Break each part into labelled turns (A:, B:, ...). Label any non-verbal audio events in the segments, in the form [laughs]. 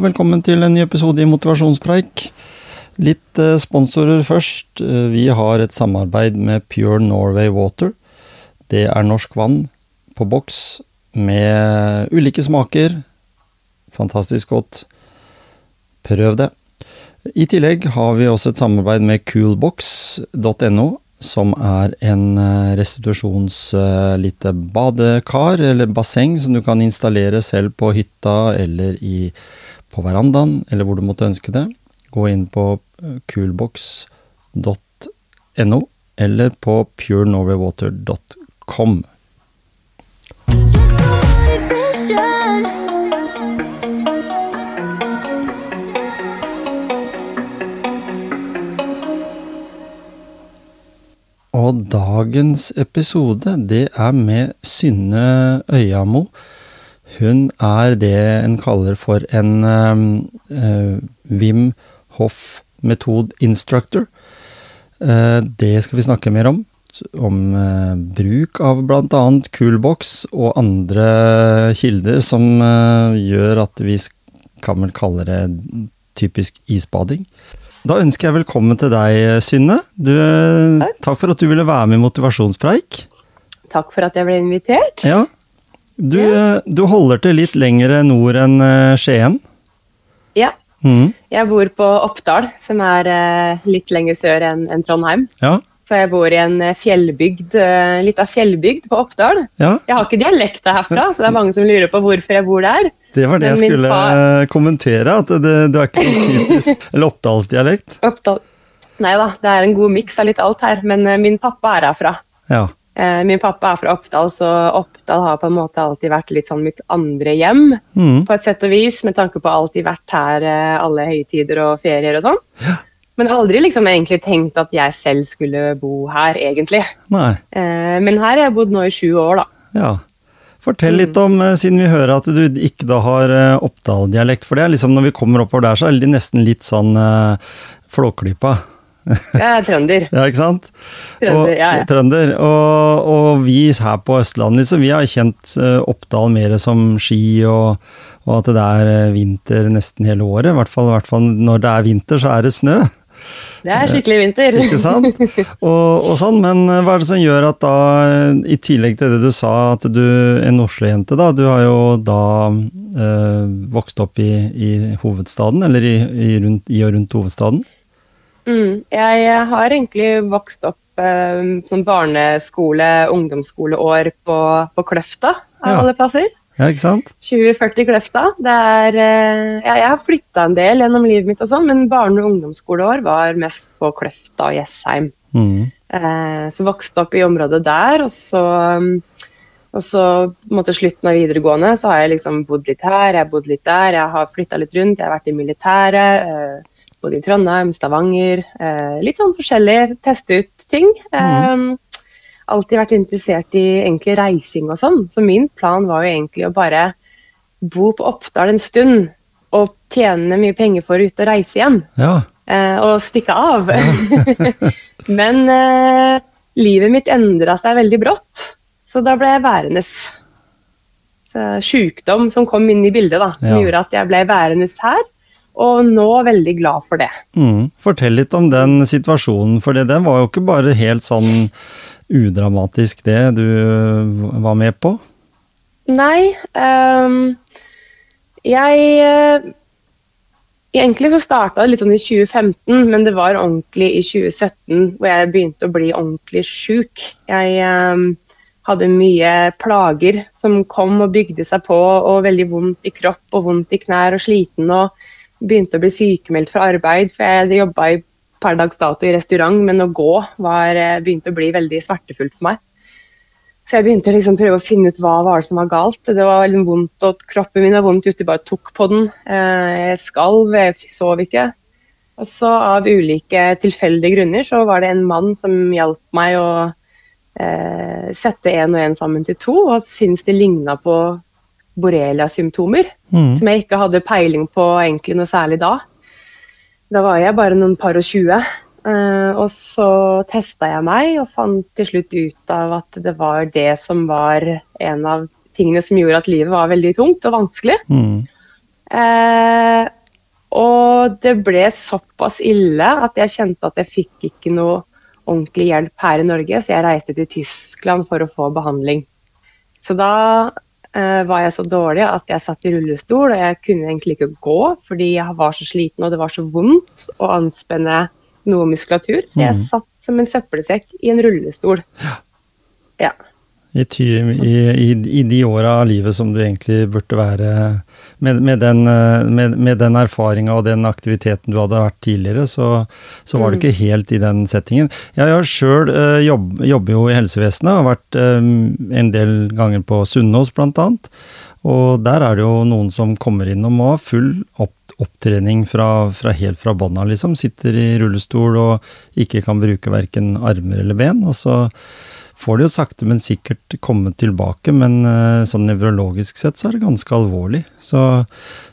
A: Velkommen til en ny episode i Motivasjonspreik. Litt eh, sponsorer først. Eh, Vi har et samarbeid med Pure Norway Water. Det er norsk vann på boks med ulike smaker. Fantastisk godt. Prøv det. I tillegg har vi også et samarbeid med coolbox.no, som er en eh, restitusjons eh, lite badekar eller basseng som du kan installere selv på hytta eller i, på verandaen, eller hvor du måtte ønske det. Gå inn på eh, coolbox.no eller på purenorwaywater.com. Og dagens episode, det er med Synne Øyamo. Hun er det en kaller for en uh, Wim Hoff Method Instructor. Uh, det skal vi snakke mer om. Om uh, bruk av bl.a. Coolbox og andre kilder som gjør at vi kan vel kalle det typisk isbading. Da ønsker jeg velkommen til deg, Synne. Du,
B: Takk.
A: takk for at du ville være med i Motivasjonspreik.
B: Takk for at jeg ble invitert.
A: Ja. Du,
B: Ja.
A: du holder til litt lengre nord enn eh, Skien.
B: Ja,
A: Mm.
B: jeg bor på Oppdal, som er eh, litt lenger sør enn Trondheim.
A: Ja.
B: Så jeg bor i en eh, fjellbygd, litt av fjellbygd på Oppdal.
A: ja,
B: Jeg har ikke dialekta herfra, så det er mange som lurer på hvorfor jeg bor der.
A: det var det
B: Men
A: jeg skulle
B: far-
A: eh, kommentere. At det, du er ikke så typisk [laughs] eller oppdalsdialekt.
B: Oppdal. Nei da, det er en god miks av litt alt her, men eh, min pappa er herfra.
A: Ja.
B: Eh, min pappa er fra Oppdal, så Oppdal har på en måte alltid vært litt sånn mitt andre hjem.
A: Mm.
B: på et sett og vis, med tanke på alltid vært her eh, alle høytider og ferier og sånn. Men aldri liksom egentlig tenkt at jeg selv skulle bo her, egentlig.
A: Nei.
B: Eh, men her har jeg bodd nå i sju år, da.
A: Ja. Fortell litt om, siden vi hører at du ikke da har Oppdal-dialekt, for det er liksom når vi kommer oppover der, så er det nesten litt sånn Flåklypa.
B: Jeg er trønder.
A: Ja, ikke sant?
B: Trønder,
A: og,
B: ja, ja.
A: Trønder. Og, og vi her på Østlandet, så vi har kjent eh, Oppdal mer som ski, og, og at det er eh, vinter nesten hele året. I hvert fall, i hvert fall når det er vinter, så er det snø.
B: Det er skikkelig vinter.
A: Ikke sant? Og, og sånn, men eh, hva er det som gjør at da, eh, i tillegg til det du sa, at du en Oslo-jente, da, du har jo da eh, vokst opp i, i hovedstaden, eller i, i, rundt, i og rundt hovedstaden?
B: Mm, jeg har egentlig vokst opp eh, som barneskole, ungdomsskoleår på, på Kløfta, av
A: Ja.
B: alle plasser.
A: Ja, ikke sant?
B: 2040 Kløfta. Det er, eh, ja, jeg har flytta en del gjennom livet mitt, og sånn, men barne- og ungdomsskoleår var mest på Kløfta og Jessheim.
A: Mm.
B: Eh, så vokste opp i området der, og så, um, og så måtte slutten av videregående så har jeg liksom bodd litt her, jeg har bodd litt der, jeg har flytta litt rundt, jeg har vært i militæret, eh, bodd i Trondheim, Stavanger, eh, litt sånn forskjellig, teste ut ting. Eh, alltid vært interessert i egentlig reising og sånn, så min plan var jo egentlig å bare bo på Oppdal en stund og tjene mye penger for å ut og reise igjen
A: Ja.
B: eh, og stikke av. [laughs] Men eh, livet mitt endra seg veldig brått, så da ble jeg værende. Sjukdom som kom inn i bildet, da, som
A: Ja.
B: gjorde at jeg ble værende her. Og nå veldig glad for det.
A: Mm. Fortell litt om den situasjonen, for det, den var jo ikke bare helt sånn udramatisk det du var med på.
B: Nei, Um, jeg eh, Egentlig så starta det litt sånn i 2015, men det var ordentlig i 2017 hvor jeg begynte å bli ordentlig sjuk. Jeg um, hadde mye plager som kom og bygde seg på, og veldig vondt i kropp og vondt i knær og sliten. og Begynte å bli sykemeldt fra arbeid, for jeg jobba per dags dato i restaurant, men å gå var, eh, begynte å bli veldig smertefullt for meg. Så jeg begynte å liksom prøve å finne ut hva var det som var galt. Det var liksom vondt, og Kroppen min var vondt hvis jeg bare tok på den. Eh, Jeg skalv, jeg sov ikke. Og så av ulike tilfeldige grunner så var det en mann som hjalp meg å eh, sette én og én sammen til to, og syntes det ligna på borrelia-symptomer.
A: Mm.
B: Som jeg ikke hadde peiling på egentlig noe særlig da. Da var jeg bare noen par og tjue. Uh, og så testa jeg meg og fant til slutt ut av at det var det som var en av tingene som gjorde at livet var veldig tungt og vanskelig.
A: Mm.
B: Uh, og det ble såpass ille at jeg kjente at jeg fikk ikke noe ordentlig hjelp her i Norge, så jeg reiste til Tyskland for å få behandling. Så da var jeg så dårlig at jeg satt i rullestol, og jeg kunne egentlig ikke gå fordi jeg var så sliten og det var så vondt å anspenne noe muskulatur. Så jeg
A: mm.
B: satt som en søppelsekk i en rullestol. Ja.
A: I, ty, i, i, I de åra av livet som du egentlig burde være Med, med den, eh, med, med den erfaringa og den aktiviteten du hadde vært tidligere, så, så var du ikke helt i den settingen. Jeg har sjøl uh, jobb, jobber jo i helsevesenet, har vært eh, en del ganger på Sunnaas annet. Og der er det jo noen som kommer inn og må ha full opp, opptrening fra, fra helt fra bånda, liksom. Sitter i rullestol og ikke kan bruke verken armer eller ben. og så får det jo sakte, men sikkert komme tilbake, men uh, sånn nevrologisk sett så er det ganske alvorlig. Så,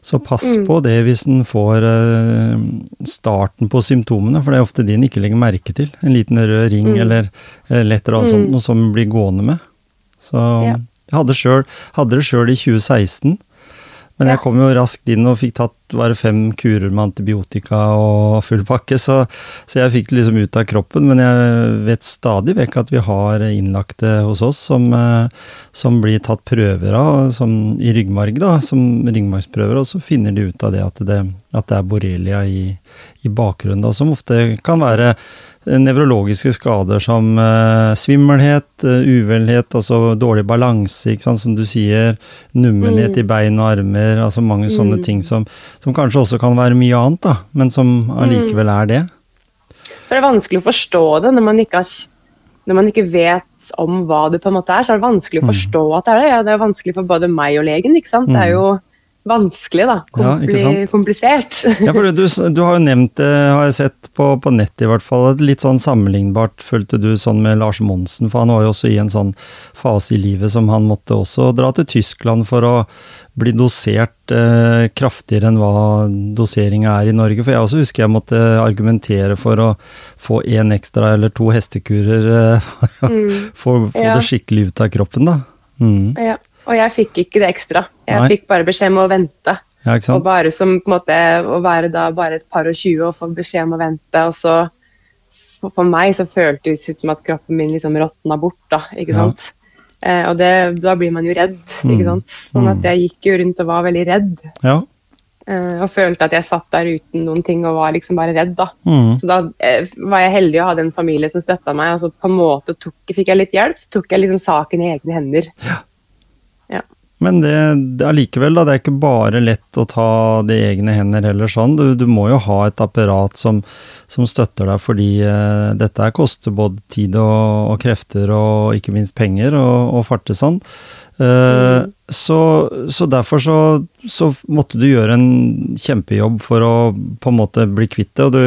A: så pass
B: Mm.
A: på det hvis en får uh, starten på symptomene, for det er ofte de en ikke legger merke til. En liten rød ring
B: Mm.
A: eller, eller lett eller sånt,
B: Mm.
A: noe som blir gående med. Så
B: Ja.
A: jeg hadde, selv, hadde det sjøl i 2016. Men jeg kom jo raskt inn og fikk tatt bare fem kurer med antibiotika og full pakke, så, så jeg fikk det liksom ut av kroppen. Men jeg vet stadig vekk at vi har innlagte hos oss som, eh, som blir tatt prøver av som, i ryggmarg, da, som ryggmargsprøver, og så finner de ut av det at det, at det er borrelia i, i bakgrunnen, da, som ofte kan være nevrologiske skader som eh, svimmelhet, eh, uvelhet, altså dårlig balanse, ikke sant, som du sier, nummenhet
B: Mm.
A: i bein og armer, altså mange sånne
B: Mm.
A: ting som, som kanskje også kan være mye annet, da, men som allikevel er det.
B: For det er vanskelig å forstå det når man ikke, har, når man ikke vet om hva det på en måte er. Så er det vanskelig å
A: Mm.
B: forstå at det er det. Ja, det er vanskelig for både meg og legen. ikke sant? Det er jo vanskelig, da. Kompli [laughs]
A: Ja,
B: komplisert.
A: Ja, for du, du har jo nevnt det, har jeg sett på, på nett i hvert fall, litt sånn sammenlignbart følte du sånn med Lars Monsen, for han var jo også i en sånn fase i livet som han måtte også dra til Tyskland for å bli dosert eh, kraftigere enn hva doseringa er i Norge. For jeg også husker jeg måtte argumentere for å få én ekstra eller to hestekurer eh, [laughs] for å
B: Mm.
A: få, få
B: Ja.
A: det skikkelig ut av kroppen, da. Mm.
B: Ja. Og jeg fikk ikke det ekstra. Jeg
A: Nei.
B: fikk bare beskjed om å vente.
A: Ja, ikke
B: Og bare som på en måte å være da bare et par og tjue og få beskjed om å vente. Og så for, for meg så føltes det ut som at kroppen min liksom råtna bort, da. Ikke
A: Ja.
B: sant. Eh, og det, da blir man jo redd,
A: Mm.
B: ikke sant. Sånn at
A: Mm.
B: jeg gikk jo rundt og var veldig redd.
A: Ja.
B: Eh, og følte at jeg satt der uten noen ting og var liksom bare redd, da.
A: Mm.
B: Så da eh, var jeg heldig å ha en familie som støtta meg, og så på en måte tok, fikk jeg litt hjelp. Så tok jeg liksom saken i egne hender.
A: Men det, det likevel da. Det er ikke bare lett å ta det i egne hender heller sånn. Du, du må jo ha et apparat som, som støtter deg, fordi eh, dette koster både tid og, og krefter og ikke minst penger å farte sånn. Eh, så, så derfor så, så måtte du gjøre en kjempejobb for å på en måte bli kvitt det. Og du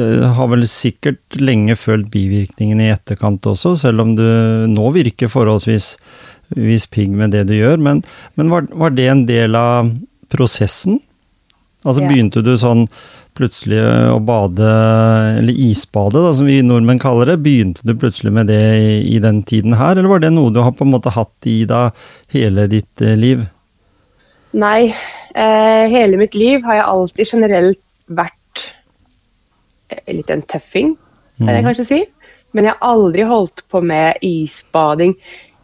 A: eh, har vel sikkert lenge følt bivirkningene i etterkant også, selv om du nå virker forholdsvis vis pigg med det du gjør. Men, men var, var det en del av prosessen? Altså
B: Ja.
A: begynte du sånn plutselig å bade, eller isbade da, som vi nordmenn kaller det, begynte du plutselig med det i, i den tiden her, eller var det noe du har på en måte hatt i deg hele ditt eh, liv?
B: Nei, eh, hele mitt liv har jeg alltid generelt vært eh, litt en tøffing, kan jeg
A: Mhm.
B: kanskje si. Men jeg har aldri holdt på med isbading.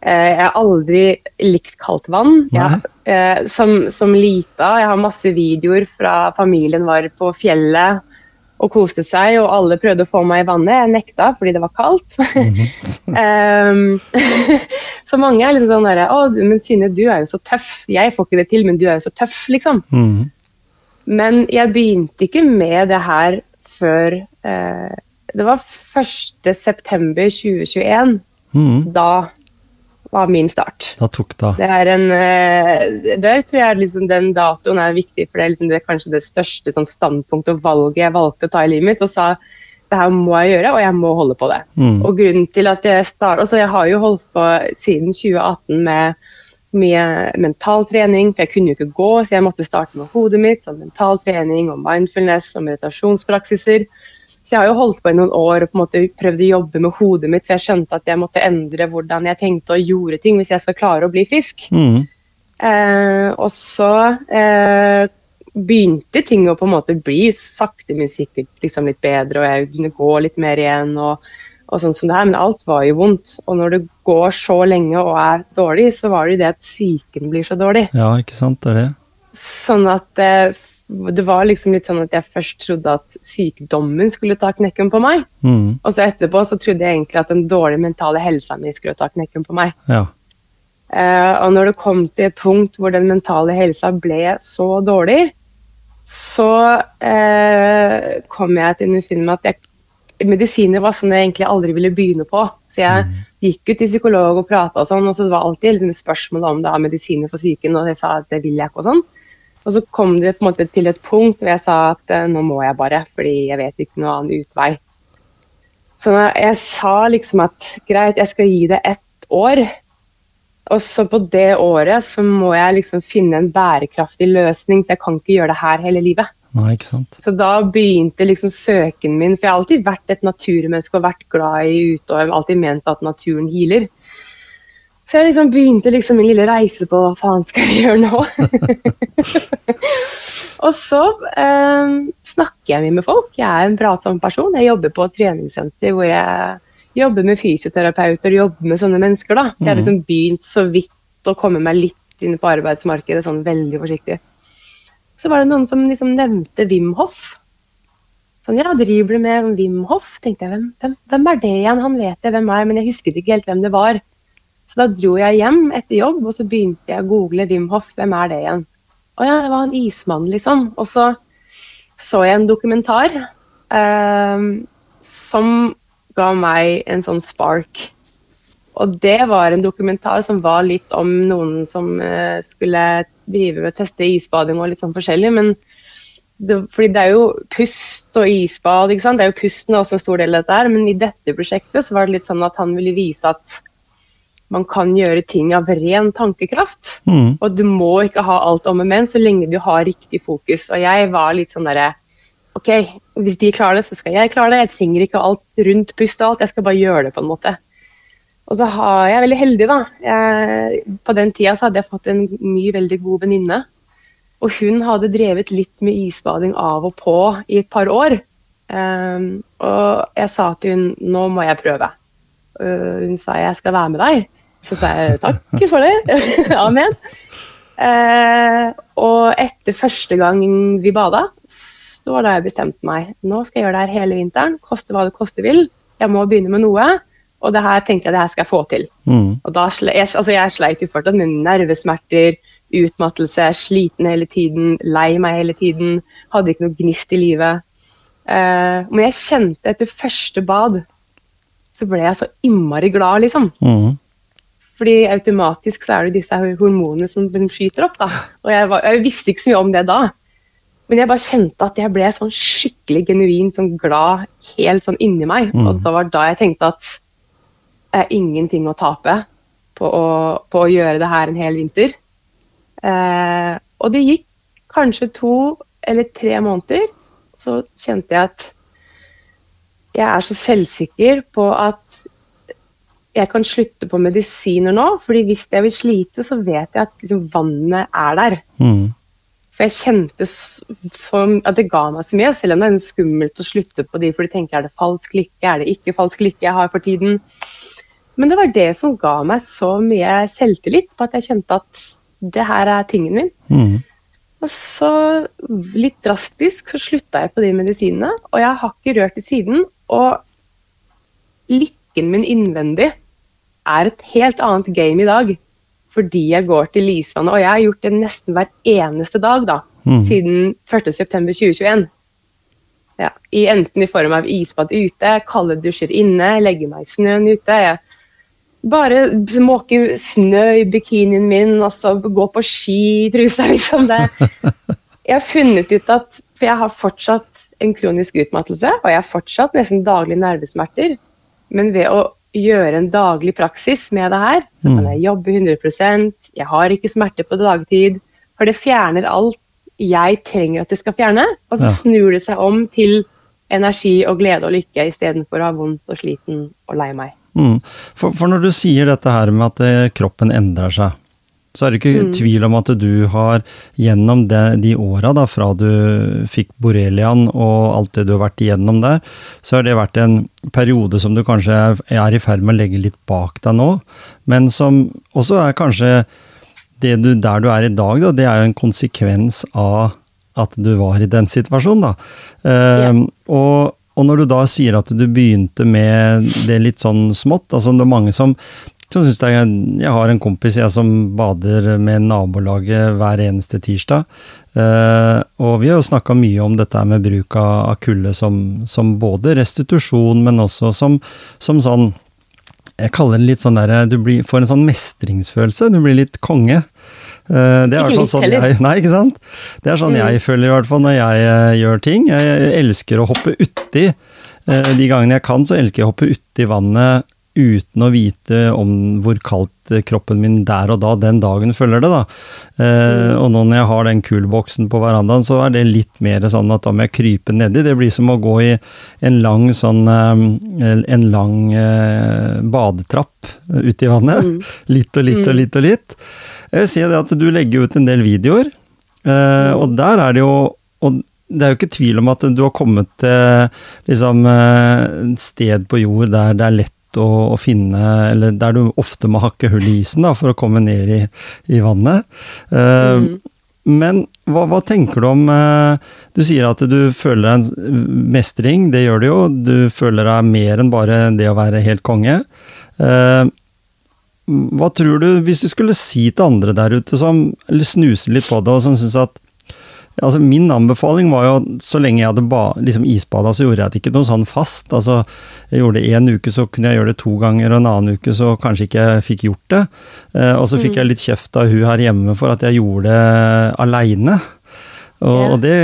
B: Eh, jeg har aldri likt kaldt vann. Jeg, eh, som, som lita, jeg har masse videoer fra familien var på fjellet og koste seg, og alle prøvde å få meg i vannet. Jeg nekta fordi det var kaldt. Em, [laughs] [laughs] så mange er liksom sånn derre Å, men Synne, du er jo så tøff. Jeg får ikke det til, men du er jo så tøff, liksom.
A: Mhm.
B: Men jeg begynte ikke med det her før eh, Det var 1.9.2021.
A: Mhm.
B: Da var min start.
A: Da tok det.
B: Det er en eh, Der tror jeg liksom den datoen er viktig, for det er liksom det, kanskje det største sånn standpunktet og valget jeg valgte å ta i livet mitt. Og sa det her må jeg gjøre, og jeg må holde på det.
A: Mm.
B: Og grunnen til at jeg start, altså Jeg har jo holdt på siden 2018 med mye mentaltrening, for jeg kunne jo ikke gå, så jeg måtte starte med hodet mitt, sånn mentaltrening og mindfulness og meditasjonspraksiser. Så jeg har jo holdt på i noen år og på en måte prøvd å jobbe med hodet mitt, for jeg skjønte at jeg måtte endre hvordan jeg tenkte og gjorde ting hvis jeg skal klare å bli frisk.
A: Mm.
B: Eh, og så eh, begynte ting å på en måte bli sakte, men sikkert liksom litt bedre, og jeg kunne gå litt mer igjen. og, og sånn som det her, Men alt var jo vondt. Og når det går så lenge og er dårlig, så var det jo det at psyken blir så dårlig.
A: Ja, ikke sant, det er det.
B: Sånn at det, det var liksom litt sånn at jeg først trodde at sykdommen skulle ta knekken på meg.
A: Mm.
B: Og så etterpå så trodde jeg egentlig at den dårlige mentale helsa mi skulle ta knekken på meg.
A: Ja.
B: Uh, og når det kom til et punkt hvor den mentale helsa ble så dårlig, så uh, kom jeg til underfund med at jeg, medisiner var sånn jeg egentlig aldri ville begynne på. Så jeg gikk ut til psykolog og prata og sånn, og så var det alltid liksom spørsmål om det var medisiner for psyken, og jeg sa at det vil jeg ikke og sånn. Og så kom det på en måte til et punkt hvor jeg sa at eh, nå må jeg bare, fordi jeg vet ikke noen annen utvei. Så jeg sa liksom at greit, jeg skal gi det ett år. Og så på det året så må jeg liksom finne en bærekraftig løsning, for jeg kan ikke gjøre det her hele livet.
A: Nei, ikke sant.
B: Så da begynte liksom søken min, for jeg har alltid vært et naturmenneske og vært glad i ute og alltid ment at naturen healer. Så jeg liksom begynte liksom min lille reise på hva faen skal jeg gjøre nå? [laughs] og så eh, snakker jeg mye med folk. Jeg er en pratsom person. Jeg jobber på et treningssenter hvor jeg jobber med fysioterapeuter og jobber med sånne mennesker. da. Jeg har liksom begynt så vidt å komme meg litt inn på arbeidsmarkedet, sånn veldig forsiktig. Så var det noen som liksom nevnte Wim Hof. Sånn, ja, driver du med Wim Hof? tenkte jeg, hvem, hvem, hvem er det igjen? Han vet jeg hvem er, men jeg husket ikke helt hvem det var. Så da dro jeg hjem etter jobb, og så begynte jeg å google Wim Hof. Hvem er det igjen? Å ja, det var en ismann, liksom. Og så så jeg en dokumentar eh, som ga meg en sånn spark. Og det var en dokumentar som var litt om noen som eh, skulle drive med teste isbading og litt sånn forskjellig. men det, fordi det er jo pust og isbad, ikke sant? det er jo pusten også en stor del av dette her. Men i dette prosjektet så var det litt sånn at han ville vise at man kan gjøre ting av ren tankekraft.
A: Mm.
B: Og du må ikke ha alt om og men så lenge du har riktig fokus. Og jeg var litt sånn derre OK, hvis de klarer det, så skal jeg klare det. Jeg trenger ikke alt rundt pust og alt, jeg skal bare gjøre det på en måte. Og så har jeg veldig heldig, da. Jeg, på den tida så hadde jeg fått en ny, veldig god venninne. Og hun hadde drevet litt med isbading av og på i et par år. Um, og jeg sa til hun nå må jeg prøve. Uh, hun sa jeg skal være med deg. Så sa jeg takk for det. [laughs] Amen. Eh, og etter første gang vi bada, så var da jeg bestemte meg. Nå skal jeg gjøre det her hele vinteren, koste hva det koste vil. Jeg må begynne med noe. Og det her tenkte jeg det her skal jeg få til.
A: Mm.
B: Og da, jeg, altså jeg sleit jo fortsatt med nervesmerter, utmattelse, sliten hele tiden, lei meg hele tiden. Hadde ikke noe gnist i livet. Eh, men jeg kjente etter første bad så ble jeg så innmari glad, liksom.
A: Mm.
B: Fordi automatisk så er det disse hormonene som skyter opp. da. Og jeg, var, jeg, visste ikke så mye om det da. Men jeg bare kjente at jeg ble sånn skikkelig genuint sånn glad helt sånn inni meg.
A: Mm.
B: Og det var da jeg tenkte at det er ingenting å tape på å, på å gjøre det her en hel vinter. Eh, og det gikk kanskje to eller tre måneder, så kjente jeg at jeg er så selvsikker på at jeg kan slutte på medisiner nå. fordi hvis jeg vil slite, så vet jeg at liksom, vannet er der.
A: Mm.
B: For jeg kjente som, at det ga meg så mye, selv om det er skummelt å slutte på de, for de tenker er det falsk lykke, er det ikke falsk lykke jeg har for tiden. Men det var det som ga meg så mye selvtillit på at jeg kjente at det her er tingen min.
A: Mm.
B: Og så, litt drastisk, så slutta jeg på de medisinene, og jeg har ikke rørt i siden. Og lykken min innvendig er et helt annet game i dag. Fordi jeg går til Lisvannet, og jeg har gjort det nesten hver eneste dag da,
A: Mm.
B: siden 1.9.2021. Ja, i, enten i form av isbad ute, kalde dusjer inne, legge meg i snøen ute. Jeg bare måke snø i bikinien min og så gå på ski i trusa, [laughs] liksom. Det. Jeg har funnet ut at For jeg har fortsatt en kronisk utmattelse, og jeg har fortsatt nesten daglige nervesmerter. Men ved å gjøre en daglig praksis med det her, så kan jeg jobbe 100% Jeg har ikke smerte på dagtid. For det fjerner alt jeg trenger at det skal fjerne. Og så snur det seg om til energi og glede og lykke istedenfor å ha vondt og sliten og lei meg.
A: Mm. For, for når du sier dette her med at eh, kroppen endrer seg, så er det ikke
B: Mm.
A: tvil om at du har gjennom de, de åra, fra du fikk borreliaen og alt det du har vært igjennom der, så har det vært en periode som du kanskje er, er i ferd med å legge litt bak deg nå, men som også er kanskje det du, der du er i dag, da, det er jo en konsekvens av at du var i den situasjonen, da. Eh, og, og når du da sier at du begynte med det litt sånn smått, altså det er mange som synes det er, Jeg har en kompis jeg som bader med nabolaget hver eneste tirsdag. Eh, og vi har jo snakka mye om dette med bruk av, kulde som, som både restitusjon, men også som, som sånn Jeg kaller det litt sånn derre Du blir, får en sånn mestringsfølelse. Du blir litt konge. Uh, det er
B: Ikke
A: sånn jeg Nei, ikke sant? Det er sånn
B: Mm.
A: jeg føler i hvert fall når jeg uh, gjør ting. Jeg elsker å hoppe uti. Uh, de gangene jeg kan, så elsker jeg å hoppe uti vannet uten å vite om hvor kaldt kroppen min der og da, den dagen, føler det. da. Eh, og nå når jeg har den kulboksen på verandaen, så er det litt mer sånn at da må jeg krype nedi. Det blir som å gå i en lang sånn eh, En lang eh, badetrapp ute i vannet. [laughs] Litt og litt og litt og litt. Jeg ser det at du legger ut en del videoer, eh, og der er det jo og det er jo ikke tvil om at du har kommet til liksom, eh, et sted på jord der det er lett å, å finne Eller der du ofte må hakke hull i isen da, for å komme ned i, i vannet. Uh,
B: Mm.
A: Men hva, hva tenker du om eh, Du sier at du føler en mestring, det gjør du jo. Du føler deg mer enn bare det å være helt konge. Eh, hva tror du, hvis du skulle si til andre der ute som eller snuser litt på det, og som syns at Altså Min anbefaling var jo så lenge jeg hadde ba, liksom isbada, så gjorde jeg det ikke noe sånn fast. Altså, jeg gjorde det én uke, så kunne jeg gjøre det to ganger, og en annen uke så kanskje ikke jeg fikk gjort det. Eh, og så fikk jeg litt kjeft av hun her hjemme for at jeg gjorde det aleine. Og,
B: yeah.
A: og det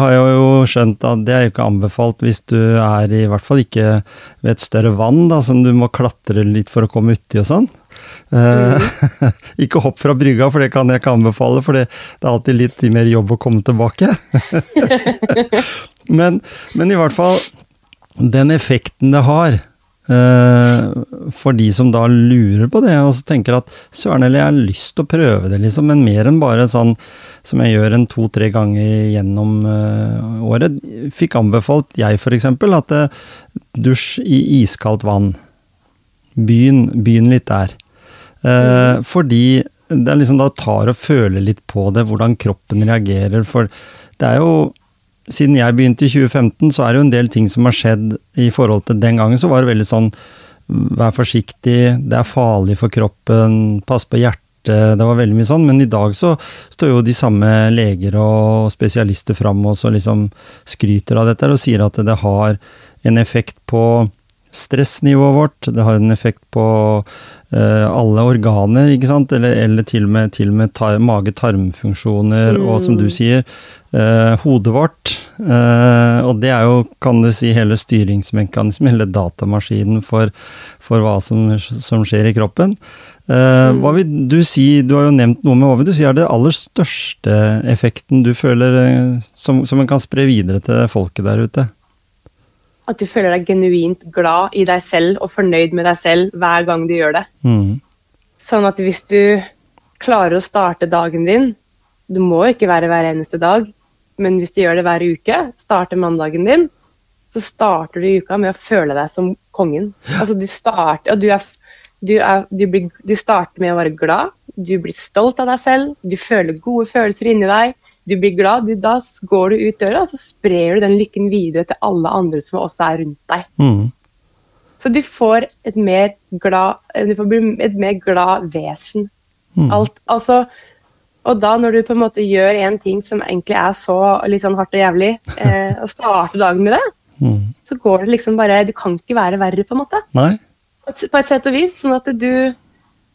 A: har jeg jo skjønt at det er jo ikke anbefalt hvis du er i hvert fall ikke ved et større vann, da, som du må klatre litt for å komme uti og sånn. Eh, [laughs] ikke hopp fra brygga, for det kan jeg ikke anbefale, for det, er alltid litt mer jobb å komme tilbake. [laughs] men, men i hvert fall, den effekten det har eh, for de som da lurer på det, og så tenker at søren eller jeg har lyst til å prøve det, liksom, men mer enn bare sånn som jeg gjør en to-tre ganger gjennom eh, året. Fikk anbefalt jeg f.eks. at dusj i iskaldt vann. Begynn litt der. Eh, fordi det er liksom da tar og føler litt på det, hvordan kroppen reagerer. For det er jo Siden jeg begynte i 2015, så er det jo en del ting som har skjedd i forhold til den gangen. Så var det veldig sånn Vær forsiktig, det er farlig for kroppen, pass på hjertet. Det var veldig mye sånn, men i dag så står jo de samme leger og spesialister fram og så liksom skryter av dette og sier at det har en effekt på stressnivået vårt, det har en effekt på alle organer, ikke sant, eller, eller til og med, til og med tar, mage-tarmfunksjoner, og som du sier, eh, hodet vårt. Eh, og det er jo, kan du si, hele styringsmekanismen, hele datamaskinen for, for hva som, som skjer i kroppen. Eh, Hva vil du si, du har jo nevnt noe med hva vil du si er det aller største effekten du føler eh, som, som en kan spre videre til folket der ute?
B: At du føler deg genuint glad i deg selv og fornøyd med deg selv hver gang du gjør det.
A: Mm.
B: Sånn at hvis du klarer å starte dagen din Du må ikke være hver eneste dag, men hvis du gjør det hver uke, starter mandagen din, så starter du uka med å føle deg som kongen. Altså du starter og du, er, du, er, du, blir, du starter med å være glad, du blir stolt av deg selv, du føler gode følelser inni deg. Du blir glad, du, da går du ut døra og så sprer du den lykken videre til alle andre som også er rundt deg.
A: Mm.
B: Så du får et mer glad, du får bli et mer glad vesen.
A: Mm.
B: Alt, altså, og da når du på en måte gjør en ting som egentlig er så litt sånn hardt og jævlig, [laughs] eh, og starter dagen med det,
A: Mm.
B: så går det liksom bare Du kan ikke være verre, på en måte. På et, på et sett og vis. Sånn at du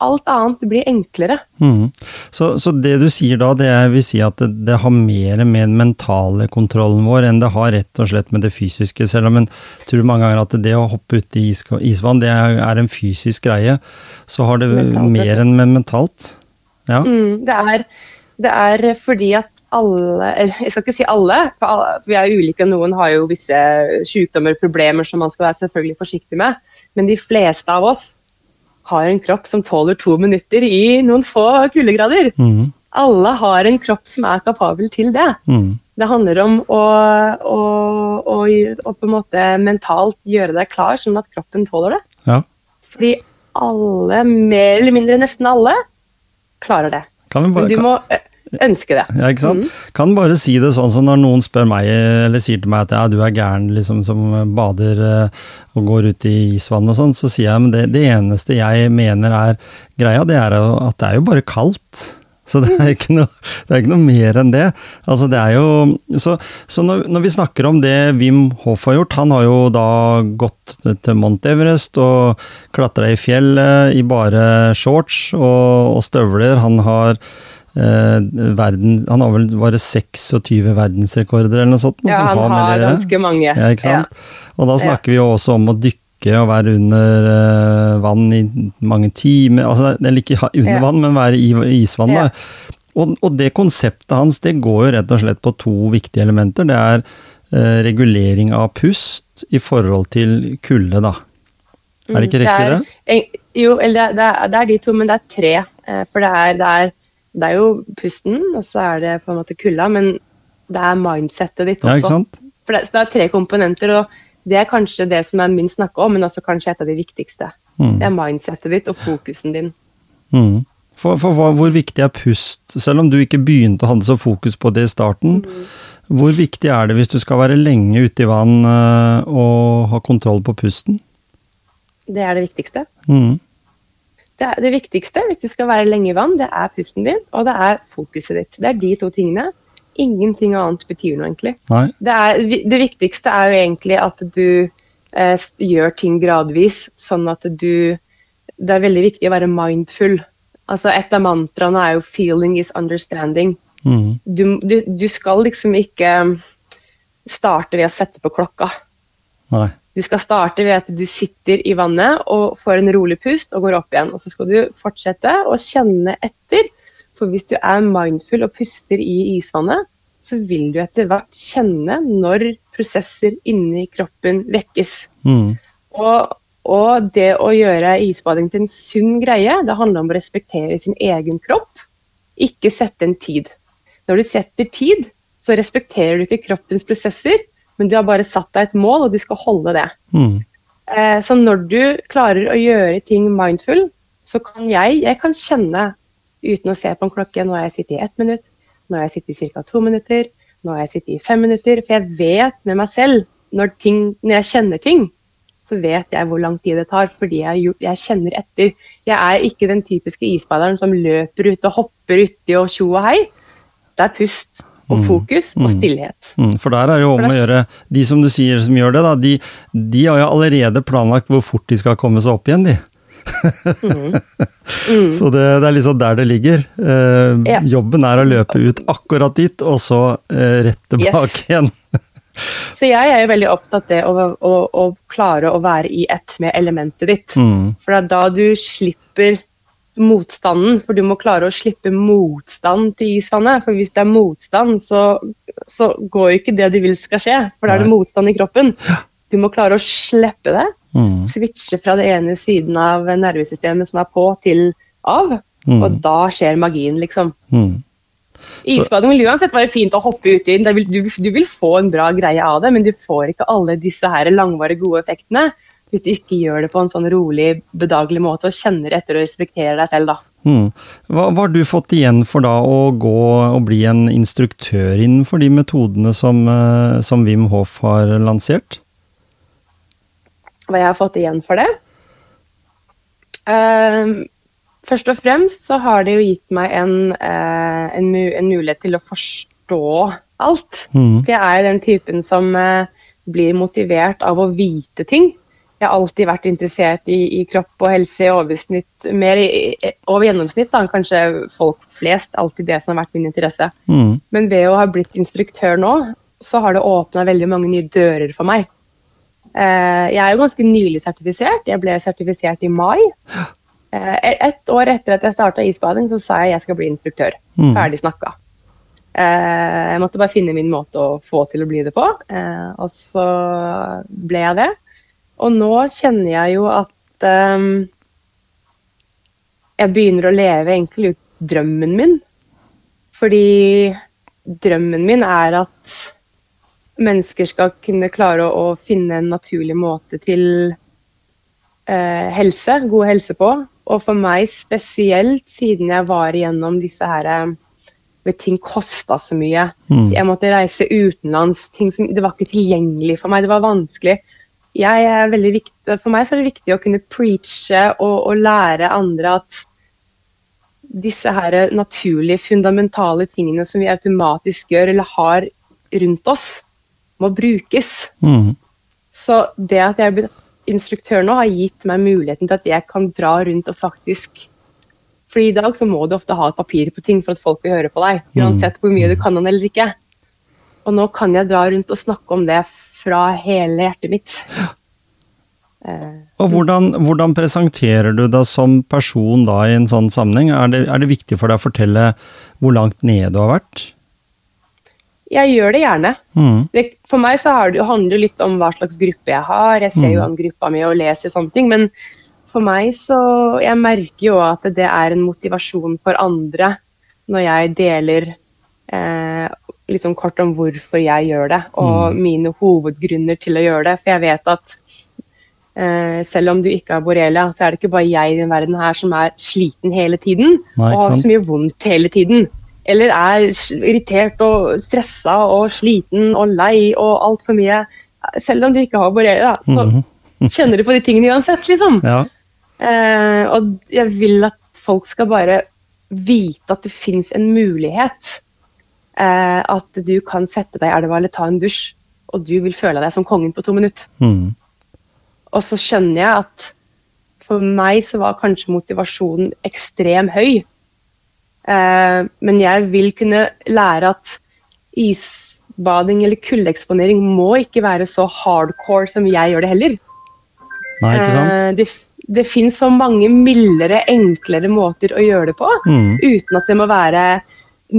B: Alt annet blir enklere.
A: Mm. Så, så det du sier da, det er, vil si at det, det har mer med den mentale kontrollen vår enn det har rett og slett med det fysiske. Selv om en tror mange ganger at det å hoppe uti is, isvann, det er, er en fysisk greie, så har det
B: Mentalt,
A: mer enn med mentalt. Ja.
B: Mm, det, er, det er fordi at alle Jeg skal ikke si alle, for, alle, for vi er ulike, noen har jo visse sykdommer, problemer som man skal være selvfølgelig forsiktig med. Men de fleste av oss har en kropp som tåler to minutter i noen få kuldegrader.
A: Mm.
B: Alle har en kropp som er kapabel til det.
A: Mm.
B: Det handler om å, å, å, å på en måte mentalt gjøre deg klar, sånn at kroppen tåler det.
A: Ja.
B: Fordi alle, mer eller mindre nesten alle, klarer det.
A: Vi
B: Men
A: bare,
B: du må ønske det.
A: Ja, ikke sant?
B: Mm.
A: Kan bare si det sånn som når noen spør meg, eller sier til meg at ja, du er gæren liksom, som bader eh, og går ut i isvann og sånn, så sier jeg men det, det eneste jeg mener er greia, det er at det er jo bare kaldt. Så det er ikke noe, det er ikke noe mer enn det. Altså det er jo, så så når, når vi snakker om det Wim Hof har gjort, han har jo da gått til Mount Everest og klatra i fjellet i bare shorts og, og støvler. Han har verden, han har vel bare 26 verdensrekorder eller noe sånt? noe
B: Ja, han har
A: med dere.
B: ganske mange.
A: Ja, ikke sant? Og da snakker vi jo også om å dykke og være under eh, vann i mange timer. Altså, eller ikke under
B: Ja.
A: vann, men være i isvann.
B: Ja.
A: Da. Og, og det konseptet hans det går jo rett og slett på to viktige elementer. Det er eh, regulering av pust i forhold til kulde, da. Er det ikke
B: Mm,
A: riktig, det?
B: er- en- Jo, eller det er, det er de to, men det er tre. Eh, For det er, det, er, det er jo pusten, og så er det på en måte kulda, men det er mindsettet ditt også.
A: Ja, ikke sant?
B: For det, det er tre komponenter, og det er kanskje det som er minst snakka om, men også kanskje et av de viktigste.
A: Mm.
B: Det er mindsettet ditt og fokusen din.
A: Mm. For, for for, hvor viktig er pust? Selv om du ikke begynte å ha så fokus på det i starten, hvor viktig er det hvis du skal være lenge ute i vann eh, og ha kontroll på pusten?
B: Det er det viktigste.
A: Mm.
B: Det, det viktigste hvis du skal være lenge i vann, det er pusten din, og det er fokuset ditt. Det er de to tingene. Ingenting annet betyr noe, egentlig. Det, er, det viktigste er jo egentlig at du eh, gjør ting gradvis, sånn at du Det er veldig viktig å være mindful. Altså Et av mantraene er jo 'feeling is understanding'.
A: Mm.
B: Du, du, du skal liksom ikke starte ved å sette på klokka.
A: Nei.
B: Du skal starte ved at du sitter i vannet og får en rolig pust og går opp igjen. Og så skal du fortsette å kjenne etter. For hvis du er mindful og puster i isvannet, så vil du etter hvert kjenne når prosesser inni kroppen vekkes.
A: Mm.
B: Og, og det å gjøre isbading til en sunn greie, det handler om å respektere sin egen kropp, ikke sette en tid. Når du setter tid, så respekterer du ikke kroppens prosesser, men du har bare satt deg et mål, og du skal holde det.
A: Mm.
B: Eh, så når du klarer å gjøre ting mindful, så kan jeg, jeg kan kjenne uten å se på en klokke, nå har jeg sittet i ett minutt, nå har jeg sittet i ca. to minutter, nå har jeg sittet i fem minutter, for jeg vet med meg selv, når, ting, når jeg kjenner ting, så vet jeg hvor lang tid det tar, fordi jeg, gjort- jeg kjenner etter. Jeg er ikke den typiske isbaderen som løper ut og hopper uti og tjo og hei. Det er pust og
A: Mm.
B: fokus og
A: Mm.
B: stillhet.
A: Mm. For der er det jo om å gjøre De som du sier som gjør det, da, de, de har jo allerede planlagt hvor fort de skal komme seg opp igjen, de.
B: Mm. [laughs]
A: Så det, det er liksom der det ligger. Eh,
B: Ja.
A: Jobben er å løpe ut akkurat dit, og så eh, rett tilbake
B: Yes.
A: igjen. [laughs]
B: Så jeg er jo veldig opptatt av det å, å, å klare å være i ett med elementet ditt.
A: Mm.
B: For det er da du slipper motstanden, for du må klare å slippe motstand til isvannet. For hvis det er motstand, så, så går jo ikke det du vil skal skje, for da er det motstand i kroppen. Du må klare å slippe det,
A: Mm.
B: switche fra det ene siden av nervesystemet som er på, til av.
A: Mm.
B: Og da skjer magien, liksom.
A: Mm.
B: Isbading vil uansett være fint å hoppe uti. Du, du vil få en bra greie av det, men du får ikke alle disse her langvarige gode effektene hvis du ikke gjør det på en sånn rolig, bedagelig måte og kjenner etter og respekterer deg selv, da.
A: Mm. Hva, hva har du fått igjen for da å gå og bli en instruktør innenfor de metodene som, eh, som Wim Hof har lansert?
B: Hva jeg har fått igjen for det? Uh, først og fremst så har det jo gitt meg en, uh, en, mu en mulighet til å forstå alt.
A: Mm.
B: For jeg er den typen som uh, blir motivert av å vite ting. Jeg har alltid vært interessert i, i kropp og helse i oversnitt, mer i, over gjennomsnitt da, kanskje folk flest. Alltid det som har vært min interesse.
A: Mm.
B: Men ved å ha blitt instruktør nå, så har det åpna veldig mange nye dører for meg. Eh, jeg er jo ganske nylig sertifisert. Jeg ble sertifisert i mai. Eh, ett år etter at jeg starta isbading, så sa jeg jeg skal bli instruktør.
A: Mm.
B: Ferdig snakka. Eh, jeg måtte bare finne min måte å få til å bli det på, eh, og så ble jeg det. Og nå kjenner jeg jo at um, jeg begynner å leve egentlig ut drømmen min. Fordi drømmen min er at mennesker skal kunne klare å, å finne en naturlig måte til eh, helse, god helse på. Og for meg spesielt, siden jeg var igjennom disse her eh, hvor ting kosta så mye.
A: Mm.
B: Jeg måtte reise utenlands. Ting som, det var ikke tilgjengelig for meg. Det var vanskelig. Er viktig, for meg så er det viktig å kunne preache og, og lære andre at disse her naturlige, fundamentale tingene som vi automatisk gjør eller har rundt oss, må brukes.
A: Mm.
B: Så det at jeg er blitt instruktør nå, har gitt meg muligheten til at jeg kan dra rundt og faktisk for i dag så må du ofte ha et papir på ting for at folk vil høre på deg. Uansett hvor mye du kan om det eller ikke. Og nå kan jeg dra rundt og snakke om det fra hele hjertet mitt.
A: Og hvordan, hvordan presenterer du deg som person da i en sånn sammenheng? Er det, er det viktig for deg å fortelle hvor langt nede du har vært?
B: jeg gjør det gjerne.
A: Mm.
B: Det, for meg så har det, handler det litt om hva slags gruppe jeg har. Jeg ser jo
A: Mm.
B: an gruppa mi og leser sånne ting. Men for meg så Jeg merker jo at det er en motivasjon for andre når jeg deler eh, sånn kort om hvorfor jeg gjør det, og mine hovedgrunner til å gjøre det. For jeg vet at eh, selv om du ikke har borrelia, så er det ikke bare jeg i den verden her som er sliten hele tiden
A: Nei,
B: og har
A: sant?
B: så mye vondt hele tiden. Eller er irritert og stressa og sliten og lei og altfor mye. Selv om du ikke har borrelia, så
A: Mhm. [laughs]
B: kjenner du på de tingene uansett, liksom.
A: Ja.
B: Eh, og jeg vil at folk skal bare vite at det fins en mulighet. Eh, at du kan sette deg i elva eller ta en dusj, og du vil føle deg som kongen på to minutter.
A: Mm.
B: Og så skjønner jeg at for meg så var kanskje motivasjonen ekstrem høy. Eh, men jeg vil kunne lære at isbading eller kuldeeksponering må ikke være så hardcore som jeg gjør det heller.
A: Nei, ikke sant?
B: Eh, det, det finnes så mange mildere, enklere måter å gjøre det på.
A: Mm.
B: Uten at det må være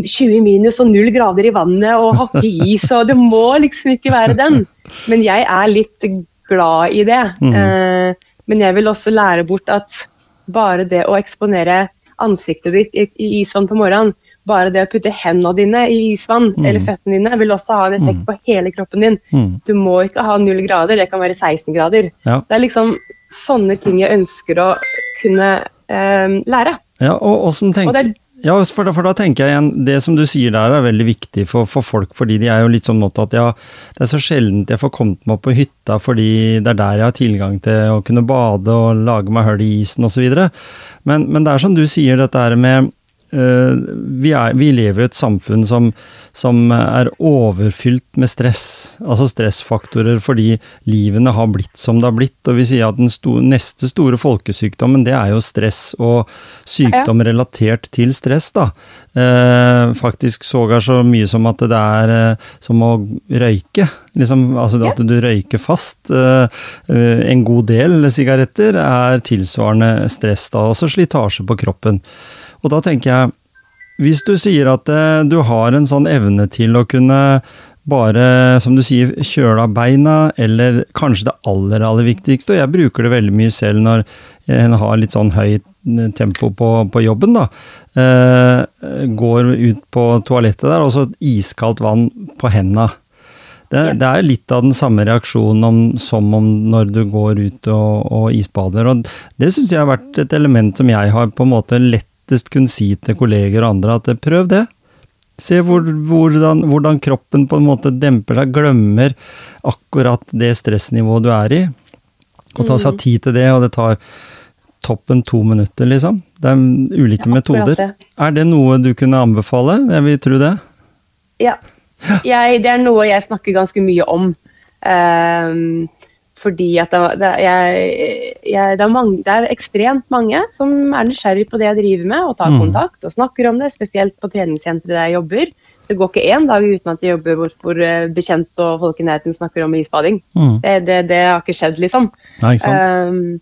B: 20 minus og null grader i vannet og hakke is. og Det må liksom ikke være den. Men jeg er litt glad i det.
A: Mm.
B: Eh, men jeg vil også lære bort at bare det å eksponere ansiktet ditt i, i isvann på morgenen, bare det å putte hendene dine i isvann,
A: Mm.
B: eller føttene dine, vil også ha en effekt
A: Mm.
B: på hele kroppen din.
A: Mm.
B: Du må ikke ha null grader, det kan være 16 grader.
A: Ja.
B: Det er liksom sånne ting jeg ønsker å kunne eh, lære.
A: ja, og
B: Og
A: tenker
B: det er
A: Ja, for da, for da tenker jeg igjen, det som du sier der er veldig viktig for, for folk, fordi de er jo litt sånn at ja, det er så sjeldent jeg får kommet meg opp på hytta fordi det er der jeg har tilgang til å kunne bade og lage meg hull i isen osv. Men, men det er som du sier, dette her med vi, er, vi lever i et samfunn som, som er overfylt med stress, altså stressfaktorer fordi livene har blitt som det har blitt. Og vi sier at den sto, neste store folkesykdommen, det er jo stress og sykdom relatert til stress, da. Eh, faktisk sågar så mye som at det er eh, som å røyke. Liksom, altså at du røyker fast. Eh, eh, en god del sigaretter er tilsvarende stress, da. Altså slitasje på kroppen. Og da tenker jeg, hvis du sier at eh, du har en sånn evne til å kunne bare, som du sier, kjøle av beina, eller kanskje det aller, aller viktigste, og jeg bruker det veldig mye selv når en har litt sånn høyt tempo på, på jobben, da. Eh, går ut på toalettet der, og så iskaldt vann på henda. Det,
B: Ja.
A: det er litt av den samme reaksjonen om, som om når du går ut og, og isbader. og Det syns jeg har vært et element som jeg har på en måte lettest kunne si til kolleger og andre, at prøv det. Se hvor, hvordan, hvordan kroppen på en måte demper seg, glemmer akkurat det stressnivået du er i. Og ta seg tid til det, og det tar toppen to minutter, liksom. Det er ulike
B: ja,
A: metoder.
B: det.
A: Er det noe du kunne anbefale? Jeg vil tro det.
B: Ja. [laughs] Jeg, det er noe jeg snakker ganske mye om. Ehm, fordi at det, det, jeg, jeg, det, er mange, det er ekstremt mange som er nysgjerrig på det jeg driver med, og tar
A: Mm.
B: kontakt og snakker om det, spesielt på treningssenteret der jeg jobber. Det går ikke én dag uten at jeg jobber hvor, hvor eh, bekjent og folk i nærheten snakker om isbading.
A: Mm.
B: Det, det, det har ikke skjedd, liksom.
A: Nei, ikke sant?
B: Um,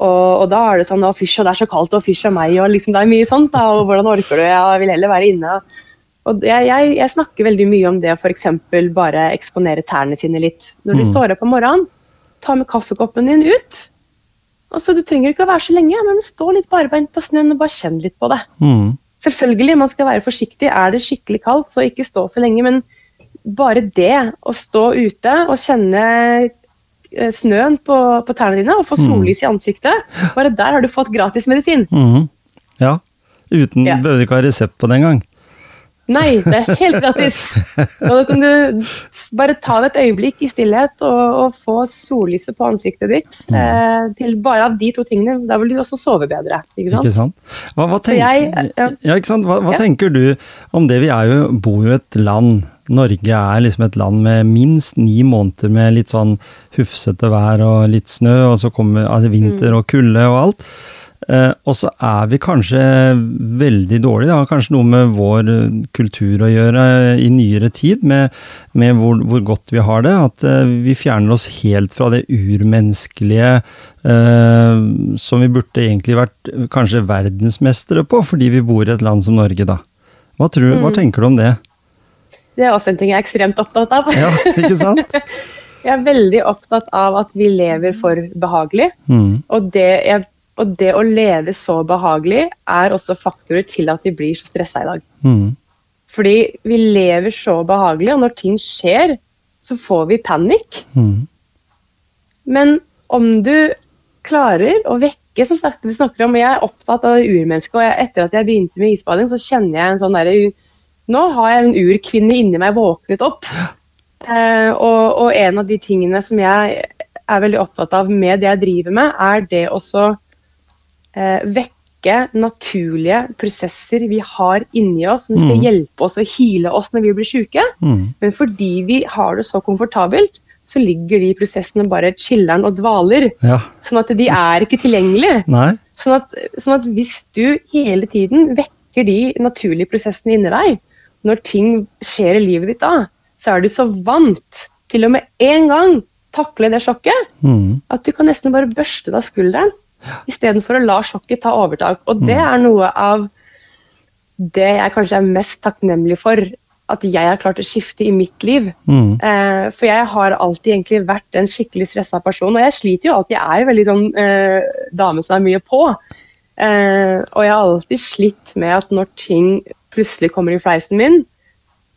B: og, og da er det sånn å fysj, og det er så kaldt, og fysj og meg, og liksom det er mye sånt. da, og Hvordan orker du? Jeg vil heller være inne. Og jeg, jeg, jeg snakker veldig mye om det å f.eks. bare eksponere tærne sine litt. Når du
A: Mm.
B: står opp om morgenen, ta med kaffekoppen din ut. Og så Du trenger ikke å være så lenge, men stå litt barbeint på snøen og bare kjenn litt på det.
A: Mm.
B: Selvfølgelig, man skal være forsiktig. Er det skikkelig kaldt, så ikke stå så lenge. Men bare det, å stå ute og kjenne eh, snøen på, på tærne dine og få
A: Mm.
B: sollys i ansiktet, bare der har du fått gratis medisin.
A: Mm. Ja. Uten
B: Ja.
A: Behøvde ikke ha resept på det engang.
B: Nei, det er helt gratis. Og da kan du bare ta deg et øyeblikk i stillhet og, og få sollyset på ansiktet ditt.
A: Mm.
B: Eh, til bare av de to tingene. Da vil du også sove bedre. Ikke sant?
A: Ikke sant? Hva, hva,
B: Så jeg-
A: tenker,
B: ja.
A: ja, ikke sant? hva, hva
B: Ja.
A: tenker du om det? Vi er jo, bor jo et land Norge er liksom et land med minst ni måneder med litt sånn hufsete vær og litt snø, og så kommer altså, vinter og kulde og alt. Eh, og så er vi kanskje veldig dårlige, det har kanskje noe med vår eh, kultur å gjøre i nyere tid, med, med hvor, hvor godt vi har det. At eh, vi fjerner oss helt fra det urmenneskelige eh, som vi burde egentlig vært eh, kanskje verdensmestere på, fordi vi bor i et land som Norge, da. Hva, tror, hva tenker du om det?
B: Det er også en ting jeg er ekstremt opptatt av.
A: Ja, ikke sant? [laughs]
B: Jeg er veldig opptatt av at vi lever for behagelig.
A: Mm,
B: Og det, jeg, og det å leve så behagelig er også faktorer til at vi blir så stressa i dag.
A: mm,
B: Fordi vi lever så behagelig, og når ting skjer, så får vi panikk.
A: mm,
B: Men om du klarer å vekke som sagt, vi snakker om, Jeg er opptatt av det urmennesket, og jeg, etter at jeg begynte med isbading, så kjenner jeg en sånn derre Nå har jeg en urkvinne inni meg våknet opp. Eh, og, og en av de tingene som jeg er veldig opptatt av med det jeg driver med, er det også eh, vekke naturlige prosesser vi har inni oss, som skal
A: Mm.
B: hjelpe oss og hile oss når vi blir syke.
A: mm,
B: Men fordi vi har det så komfortabelt, så ligger de prosessene bare chiller'n og dvaler.
A: ja.
B: Sånn at de er ikke tilgjengelige. [laughs] Sånn at, sånn at hvis du hele tiden vekker de naturlige prosessene inni deg, når ting skjer i livet ditt da, så er du så vant til å med en gang takle det sjokket,
A: Mm,
B: at du kan nesten bare børste deg av skulderen, istedenfor å la sjokket ta overtak. Og det er noe av det jeg kanskje er mest takknemlig for, at jeg har klart å skifte i mitt liv.
A: mm,
B: Eh, for jeg har alltid egentlig vært en skikkelig stressa person, og jeg sliter jo alltid. Jeg er veldig sånn eh, dame som er mye på. Eh, og jeg har alltid slitt med at når ting plutselig kommer i fleisen min,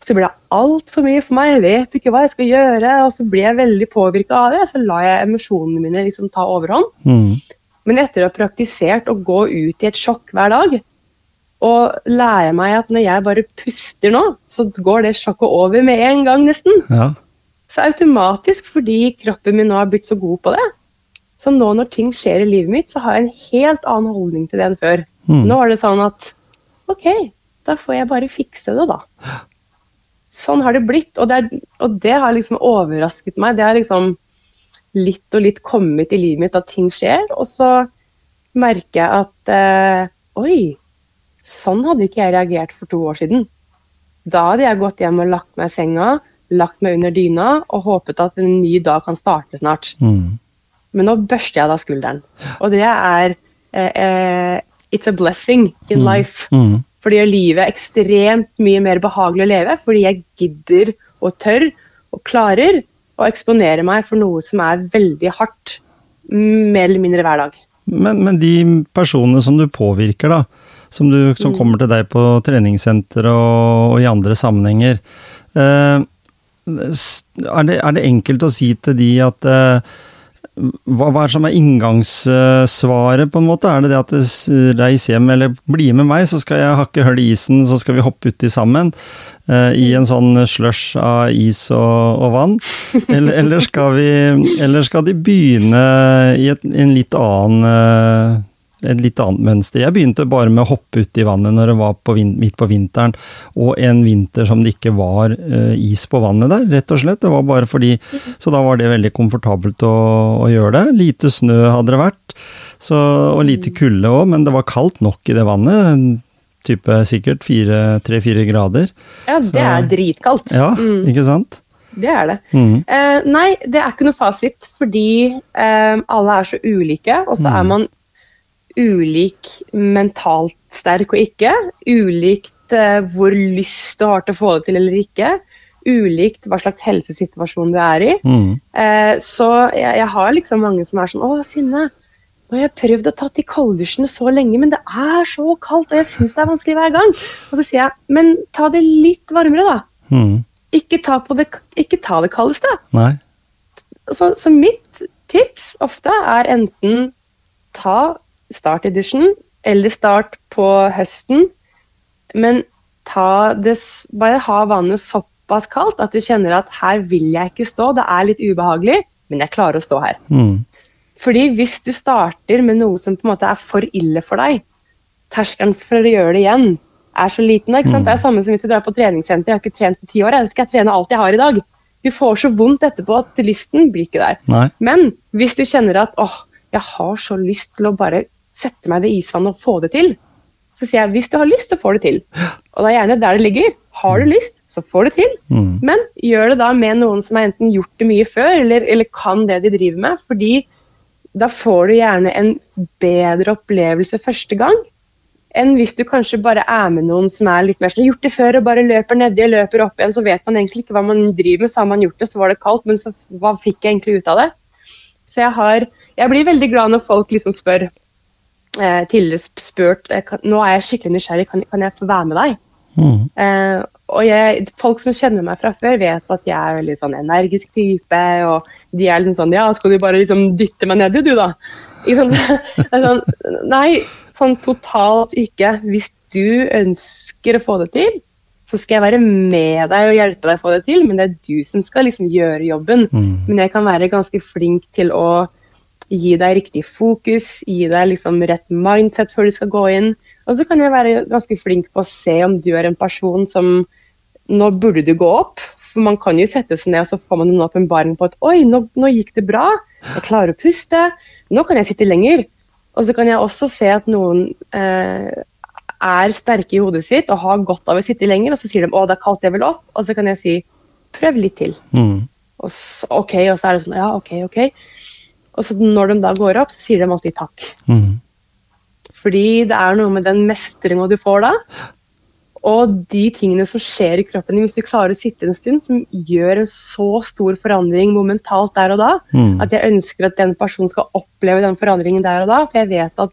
B: så blir det altfor mye for meg. Jeg vet ikke hva jeg skal gjøre, og så blir jeg veldig påvirka av det. Så lar jeg emosjonene mine liksom ta overhånd.
A: mm,
B: Men etter å ha praktisert å gå ut i et sjokk hver dag, og lære meg at når jeg bare puster nå, så går det sjokket over med en gang, nesten.
A: ja.
B: Så automatisk, fordi kroppen min nå har blitt så god på det. Så nå når ting skjer i livet mitt, så har jeg en helt annen holdning til det enn før.
A: Mm.
B: Nå er det sånn at OK, da får jeg bare fikse det, da. [gasps] Sånn har det blitt, og det, er, og det har liksom overrasket meg. Det har liksom litt og litt kommet i livet mitt at ting skjer, og så merker jeg at eh, Oi, sånn hadde ikke jeg reagert for to år siden. Da hadde jeg gått hjem og lagt meg i senga, lagt meg under dyna og håpet at en ny dag kan starte snart.
A: Mm,
B: Men nå børster jeg da skulderen. Og det er eh, eh, It's a blessing in life.
A: mm,
B: For det gjør livet ekstremt mye mer behagelig å leve, fordi jeg gidder og tør og klarer å eksponere meg for noe som er veldig hardt, mm, mer eller mindre hver dag.
A: Men, men de personene som du påvirker, da, som, du, som kommer til deg på treningssenter og, og i andre sammenhenger, eh, er, det, er det enkelt å si til de at eh, hva, hva er det som er inngangssvaret, på en måte? Er det det at reis hjem, eller bli med meg, så skal jeg hakke hull i isen, så skal vi hoppe uti sammen? Eh, I en sånn slush av is og, og vann? Eller, eller, skal vi, eller skal de begynne i et, en litt annen eh, et litt annet mønster. Jeg begynte bare med å hoppe uti vannet når det var på midt på vinteren, og en vinter som det ikke var uh, is på vannet der, rett og slett. Det var bare fordi Så da var det veldig komfortabelt å, å gjøre det. Lite snø hadde det vært, så, og lite kulde òg, men det var kaldt nok i det vannet. Type sikkert tre-fire grader.
B: Ja, det
A: Så-
B: er dritkaldt.
A: Ja,
B: Mm,
A: ikke sant?
B: det er det.
A: Mm.
B: Eh, nei, det er ikke noe fasit, fordi eh, alle er så ulike. Og så er man ulik mentalt sterk og ikke. Ulikt eh, hvor lyst du har til å få det til eller ikke. Ulikt hva slags helsesituasjon du er i.
A: Mm.
B: Eh, så jeg, jeg har liksom mange som er sånn Å, Synne, nå har jeg prøvd å ta de kalddusjene så lenge, men det er så kaldt, og jeg syns det er vanskelig hver gang. Og så sier jeg, men ta det litt varmere, da.
A: Mm.
B: Ikke ta, på det, ikke ta det kaldeste.
A: Nei.
B: Så, så mitt tips ofte er enten ta start i dusjen, eller start på høsten, men ta det, bare ha vannet såpass kaldt at du kjenner at her vil jeg ikke stå, det er litt ubehagelig, men jeg klarer å stå her.
A: Mm.
B: Fordi hvis du starter med noe som på en måte er for ille for deg, terskelen for å gjøre det igjen er så liten. Ikke sant? Det er samme som hvis du drar på treningssenter. Jeg har ikke trent på ti år, jeg skal jeg trene alt jeg har i dag. Du får så vondt etterpå at lysten blir ikke der.
A: Nei.
B: Men hvis du kjenner at åh, jeg har så lyst til å bare sette meg i det isvannet og få det til, så sier jeg hvis du har lyst, så får du det til. Og det er gjerne der det ligger. Har du lyst, så får du det til.
A: Mm.
B: Men gjør det da med noen som har enten gjort det mye før, eller, eller kan det de driver med. Fordi da får du gjerne en bedre opplevelse første gang. Enn hvis du kanskje bare er med noen som er litt mer sånn gjort det før og bare løper nedi og løper opp igjen, så vet man egentlig ikke hva man driver med. Så har man gjort det, så var det kaldt, men så hva fikk jeg egentlig ut av det? Så jeg har Jeg blir veldig glad når folk liksom spør eh, Tidligere spurt eh, kan, Nå er jeg skikkelig nysgjerrig, kan, kan jeg få være med deg?
A: Mm.
B: Eh, og jeg, folk som kjenner meg fra før, vet at jeg er veldig sånn energisk type. Og de er liksom sånn Ja, skal du bare liksom dytte meg nedi, du, da? Ikke sant? [laughs] Sånn, nei, sånn totalt ikke. Hvis du ønsker å få det til, så skal jeg være med deg og hjelpe deg å få det til, men det er du som skal liksom gjøre jobben.
A: Mm.
B: Men jeg kan være ganske flink til å gi deg riktig fokus, gi deg liksom rett mindset før du skal gå inn. Og så kan jeg være ganske flink på å se om du er en person som Nå burde du gå opp. For man kan jo sette seg ned og så får man en åpenbaring på at oi, nå, nå gikk det bra. Jeg klarer å puste. Nå kan jeg sitte lenger. Og så kan jeg også se at noen eh, er sterke i hodet sitt og har godt av å sitte lenger, og så sier de å, er kaldt, jeg vil opp. Og så kan jeg si prøv litt til.
A: Mm.
B: Og så, ok, og så er det sånn, ja, ok, ok. Og så når de da går opp, så sier de alltid takk.
A: Mm.
B: Fordi det er noe med den mestringa du får da, og de tingene som skjer i kroppen din hvis du klarer å sitte en stund, som gjør en så stor forandring momentalt der og da,
A: Mm.
B: at jeg ønsker at den personen skal oppleve den forandringen der og da, for jeg vet at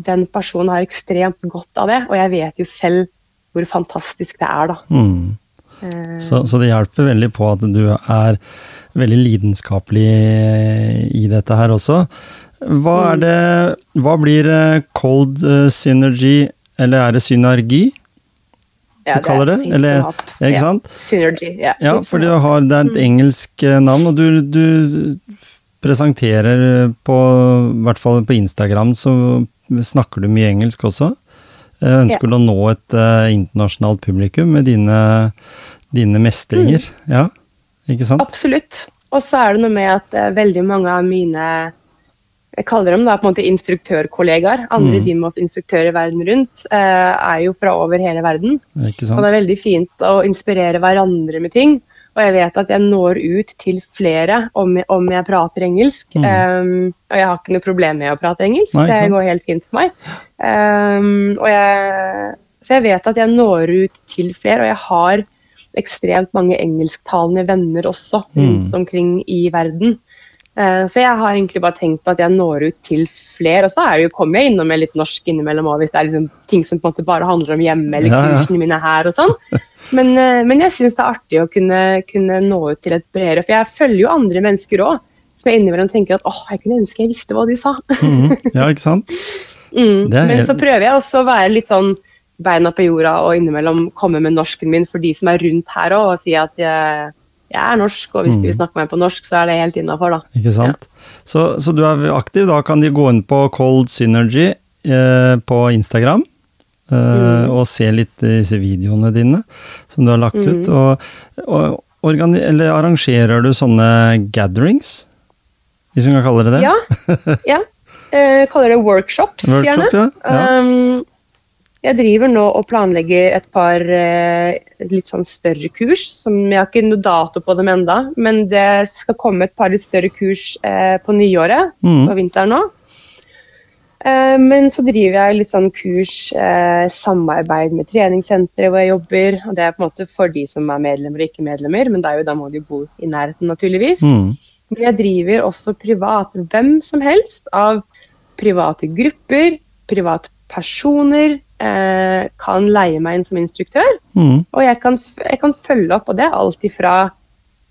B: den personen har ekstremt godt av det, og jeg vet jo selv hvor fantastisk det er da.
A: Mm.
B: Eh,
A: Så, så det hjelper veldig på at du er veldig lidenskapelig i dette her også. Hva er
B: Mm.
A: det Hva blir eh, cold eh, synergy, eller er det synergi?
B: ja,
A: du kaller det,
B: det?
A: eller- ikke
B: Ja,
A: sant?
B: Synergy, ja.
A: Ja, for
B: det,
A: har, det er et engelsk eh, navn, og du, du presenterer på, i hvert fall på Instagram, så snakker du mye engelsk også. Ønsker du å nå et uh, internasjonalt publikum med dine, dine mestringer? Ja, ikke sant?
B: Absolutt. Og så er det noe med at uh, veldig mange av mine jeg kaller dem da på en måte instruktørkollegaer, andre
A: Mm.
B: DIMOF-instruktører verden rundt, eh, er jo fra over hele verden.
A: Ikke
B: Og det er veldig fint å inspirere hverandre med ting. Og jeg vet at jeg når ut til flere om om jeg prater engelsk.
A: Mm.
B: Um, og jeg har ikke noe problem med å prate engelsk.
A: Nei,
B: det går helt fint for meg. Um, og jeg, så jeg vet at jeg når ut til flere, og jeg har ekstremt mange engelsktalende venner også rundt
A: Mm.
B: omkring i verden. Eh, Så jeg har egentlig bare tenkt på at jeg når ut til flere. Og så er det jo, kommer jeg innom med litt norsk innimellom òg, hvis det er liksom ting som på en måte bare handler om hjemme, eller
A: Ja, ja.
B: kursene mine her og sånn. [laughs] Men, eh, men jeg syns det er artig å kunne, kunne nå ut til et bredere For jeg følger jo andre mennesker òg, som jeg innimellom tenker at åh, jeg kunne ønske jeg visste hva de sa. [laughs]
A: Mm, Ja, ikke sant? [laughs]
B: Mm. Men
A: helt-
B: så prøver jeg også å være litt sånn beina på jorda og innimellom komme med norsken min for de som er rundt her òg, og si at jeg, jeg er norsk, og hvis
A: Mm.
B: du snakker med meg på norsk, så er det helt innafor, da.
A: Ikke sant? Så, så du er aktiv, da kan de gå inn på Cold Synergy eh, på Instagram. eh,
B: Mm.
A: Og se litt disse videoene dine som du har lagt ut.
B: Mm.
A: Og, og eller arrangerer du sånne gatherings? Hvis vi kan kalle det det?
B: Ja. [laughs] ja. Eh, kaller det workshops, gjerne.
A: Ja. ja.
B: Um, jeg driver nå og planlegger et par eh, litt sånn større kurs. som Jeg har ikke noe dato på dem enda, men det skal komme et par litt større kurs eh, på nyåret.
A: Mm.
B: på vinteren nå. Eh, men så driver jeg litt sånn kurs, eh, samarbeid med treningssentre hvor jeg jobber. og Det er på en måte for de som er medlemmer og ikke medlemmer, men jo, da må de bo i nærheten, naturligvis.
A: Mm.
B: Men jeg driver også privat. Hvem som helst av private grupper, privatpersoner eh, kan leie meg inn som instruktør.
A: Mm.
B: Og jeg kan, jeg kan følge opp, og det er alt ifra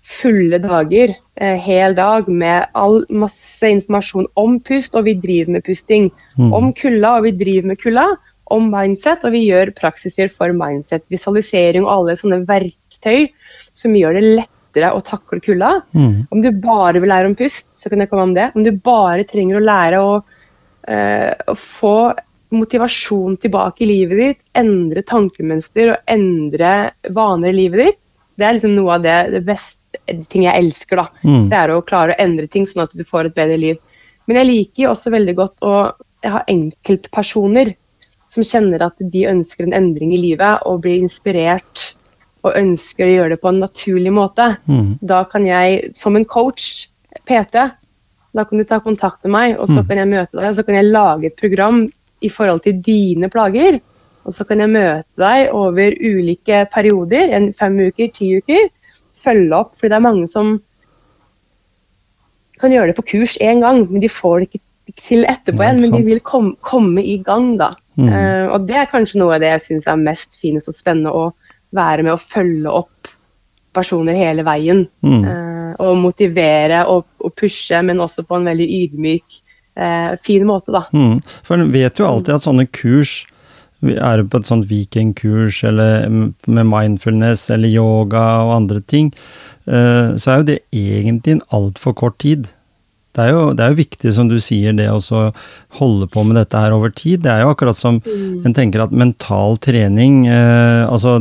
B: fulle dager, eh, hel dag, med all masse informasjon om pust, og vi driver med pusting.
A: Mm.
B: Om kulda, og vi driver med kulda. Om mindset, og vi gjør praksiser for mindset. Visualisering og alle sånne verktøy som gjør det lettere å takle kulda.
A: Mm.
B: Om du bare vil lære om pust, så kan jeg komme om det. Om du bare trenger å lære å, uh, å få motivasjon tilbake i livet ditt, endre tankemønster og endre vaner i livet ditt, det er liksom noe av det, det beste ting jeg elsker. da.
A: Mm.
B: Det er å klare å endre ting sånn at du får et bedre liv. Men jeg liker også veldig godt å ha enkeltpersoner som kjenner at de ønsker en endring i livet og blir inspirert og ønsker å gjøre det på en naturlig måte.
A: Mm.
B: Da kan jeg, som en coach, PT, da kan du ta kontakt med meg, og så
A: Mm.
B: kan jeg møte deg, og så kan jeg lage et program i forhold til dine plager. Og så kan jeg møte deg over ulike perioder, en fem uker, ti uker. Følge opp, fordi det er mange som kan gjøre det på kurs én gang, men de får det ikke til etterpå igjen. Men de vil komme, komme i gang, da.
A: Mm.
B: Uh, og det er kanskje noe av det jeg syns er mest finest og spennende, å være med å følge opp personer hele veien.
A: Mm.
B: Uh, og motivere og, og pushe, men også på en veldig ydmyk, eh, fin måte, da.
A: Mm. For en vet jo alltid at sånne kurs er du på et sånt vikingkurs eller med mindfulness eller yoga og andre ting, eh, så er jo det egentlig en altfor kort tid. Det er, jo, det er jo viktig, som du sier, det å holde på med dette her over tid. Det er jo akkurat som en tenker at mental trening, eh, altså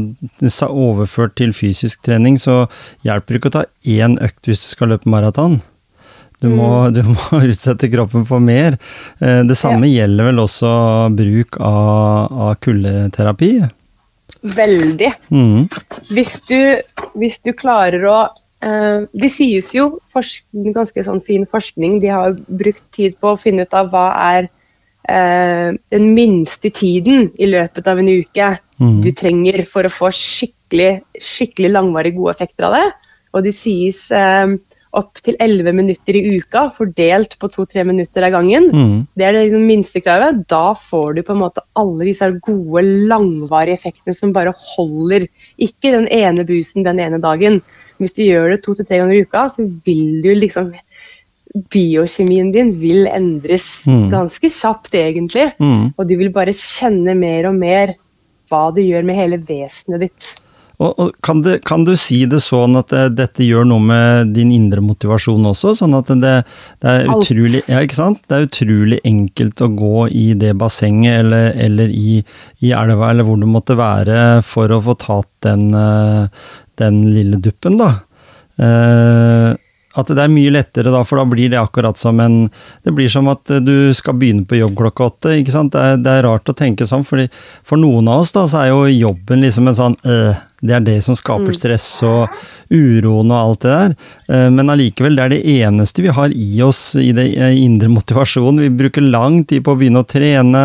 A: overført til fysisk trening, så hjelper det ikke å ta én økt hvis du skal løpe maraton. Du må, du må [laughs] utsette kroppen for mer. Eh, Det samme gjelder vel også bruk av, av kuldeterapi.
B: Veldig.
A: Mm.
B: Hvis du, hvis du klarer å eh, Det sies jo, forskning, ganske sånn fin forskning, de har brukt tid på å finne ut av hva er eh, den minste tiden i løpet av en uke
A: mm.
B: du trenger for å få skikkelig, skikkelig langvarig gode effekter av det. Og det sies eh, opp til 11 minutter i uka, fordelt på 2-3 minutter av gangen.
A: Mm.
B: Det er det liksom minstekravet. Da får du på en måte alle disse gode, langvarige effektene som bare holder. Ikke den ene busen den ene dagen. Hvis du gjør det to til tre ganger i uka, så vil du liksom Biokjemien din vil endres
A: Mm.
B: ganske kjapt, egentlig.
A: Mm.
B: Og du vil bare kjenne mer og mer hva det gjør med hele vesenet ditt.
A: Og, og kan, det, kan du si det sånn at det, dette gjør noe med din indre motivasjon også? Sånn at det, det er utrolig Ja, ikke sant? Det er utrolig enkelt å gå i det bassenget eller, eller i, i elva eller hvor du måtte være for å få tatt den, eh, den lille duppen, da. Eh, at det er mye lettere da, for da blir det akkurat som en Det blir som at du skal begynne på jobb klokka åtte, ikke sant. Det er, det er rart å tenke sånn, fordi for noen av oss da, så er jo jobben liksom en sånn øh, Det er det som skaper stress og uroen og alt det der. Eh, men allikevel, det er det eneste vi har i oss i det eh, indre [laughs] motivasjonen. Vi bruker lang tid på å begynne å trene,